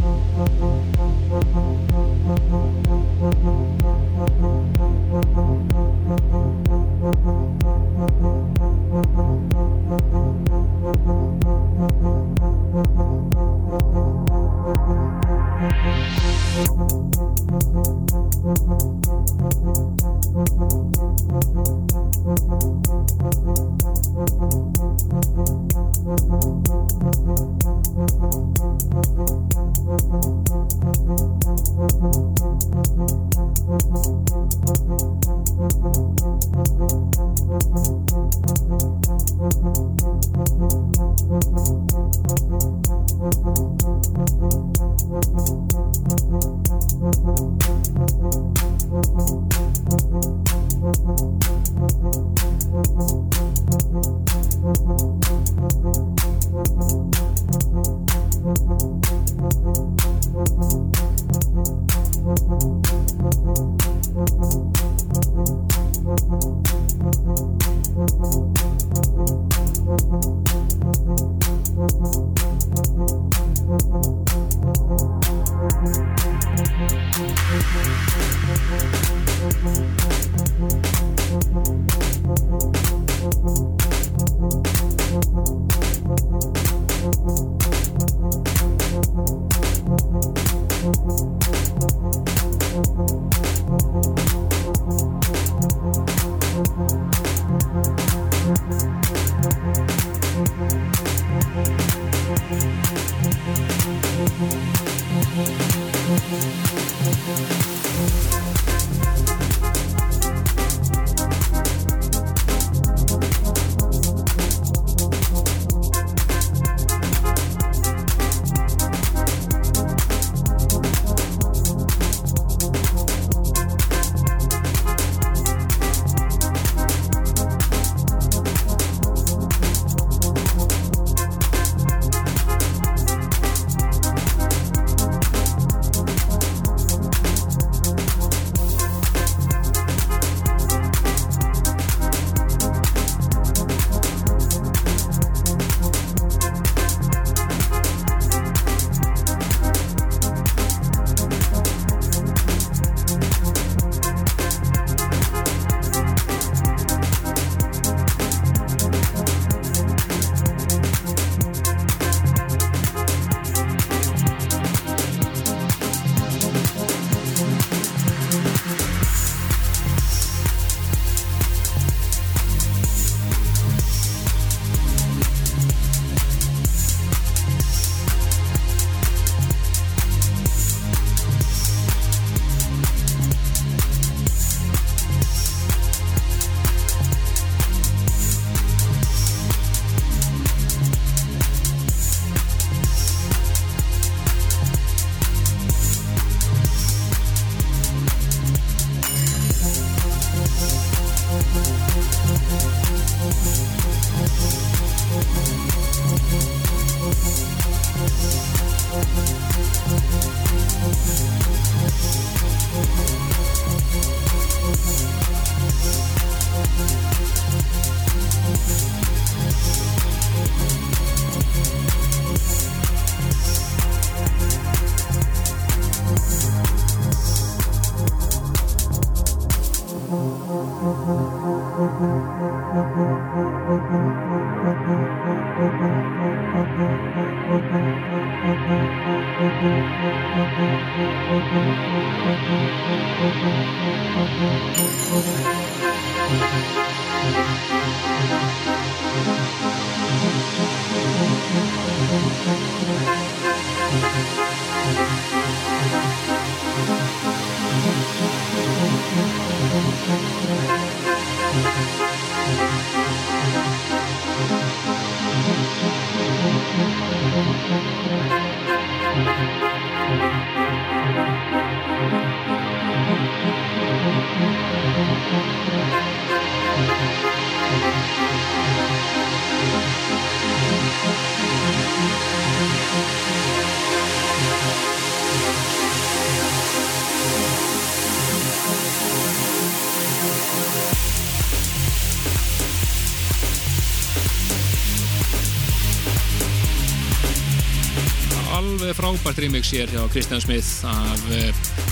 remix hér hjá Kristján Smith af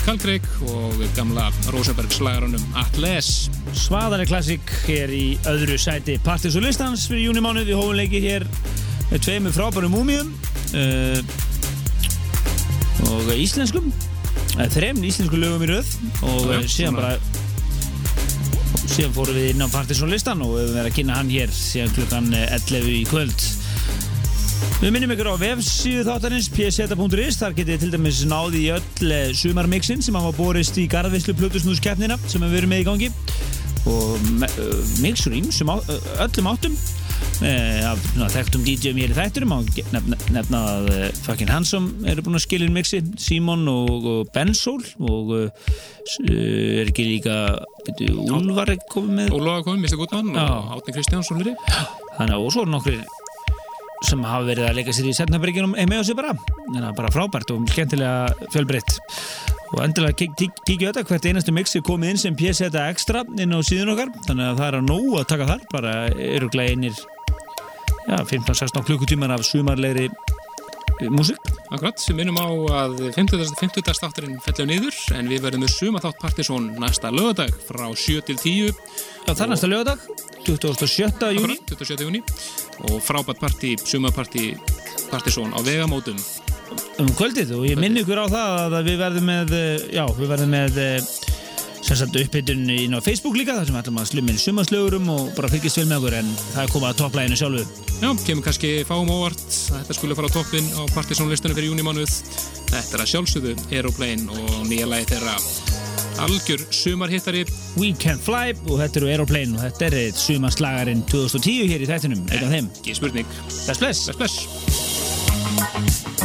Kalkreik og gamla Rosenberg slagarunum Atlas. Svaðari klassik hér í öðru sæti Partis og listans fyrir júnimánuð við hófum leiki hér með tveimur frábærum múmium uh, og íslenskum. Uh, þrem íslensku lögum í röð og Já, síðan bara síðan fórum við inn á Partis og listan og við höfum verið að kynna hann hér síðan klukkan eh, 11 í kvöld Við minnum ykkur á vefsíðu þáttarins pseta.is, þar getið til dæmis náði í öll eh, sumarmixin sem hafa borist í garðvislu Plutusnúskeppnina sem við verið með í gangi. Og ö, mixur ímsum ö, öllum áttum. Eh, af þekktum DJ-um hér í þætturum og nefna, að fucking Hansom eru búin að skilja inn mixi Simon og, og Bensól og er ekki líka er komið með. Ólofa komið, Mr. Goodman og Átni Kristjánsson þannig að og svo eru nokkrir sem hafa verið að leika sér í setnabryggjónum með sig bara, þannig að bara frábært og skemmtilega fjölbreytt. Og endilega kík- kík- kíkju þetta hvert einastu mix er komið inn sem PSeta Extra inn á síðun okkar, þannig að það er að nóg að taka þar, bara eru einir já, 15-16 klukkutímar af sumarlegri eh, músík Akkurat, við minnum á að 50. 50. státturinn fellur niður en við verðum með suma þátt Partisón næsta lögadag frá 7 til 10 Já, það er næsta lögadag, 27. júni Akkurat, 27. júni og frábært partí, sumapartí Partisón á vegamótum um kvöldið og ég minni ykkur á það að við verðum með, eh, já, við verðum með sagt uppbytun inn á Facebook líka þar sem við ætlum að slumma inn sumaslögurum og bara fylgjast vel með okkur en það er komað að topplæginu sjálfu. Já, kemur kannski fáum óvart að þetta skulle fara á toppin á Partisón-listunum fyrir júnimánuð Þetta er að sjálfsögðu Aeroplane og nýja lagi þeirra. Algjör sumarhittari. We Can Fly og þetta eru Aeroplane og þetta er sumarslagarinn 2010 hér í þættinum, af þeim. Ekki spurning. Bless, bless. Bless, bless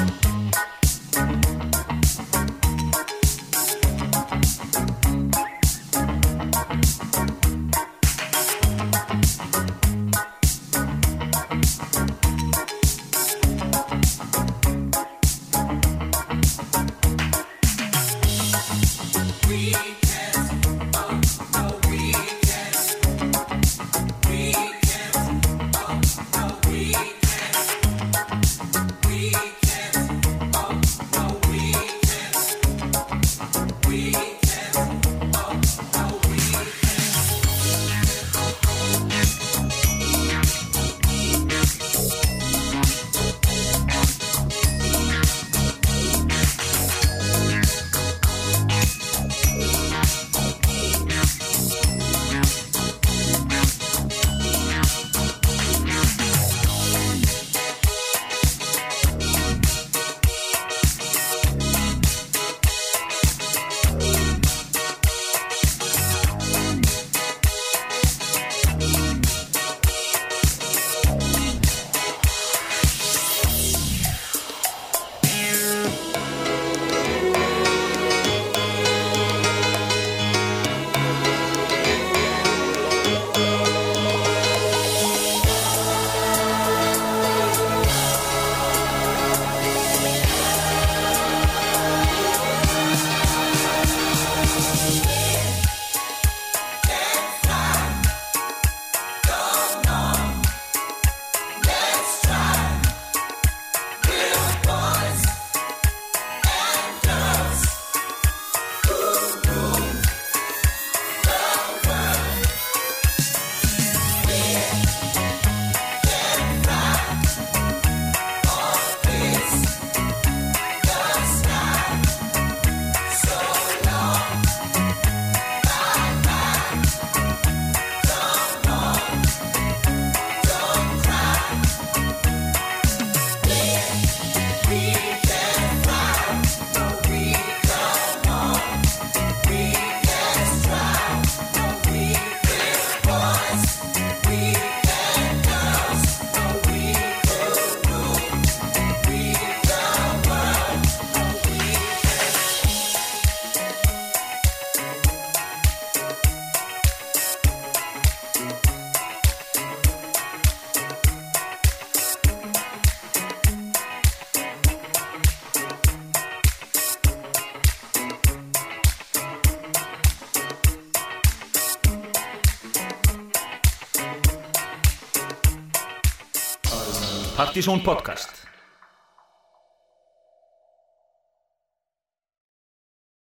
Partizón podcast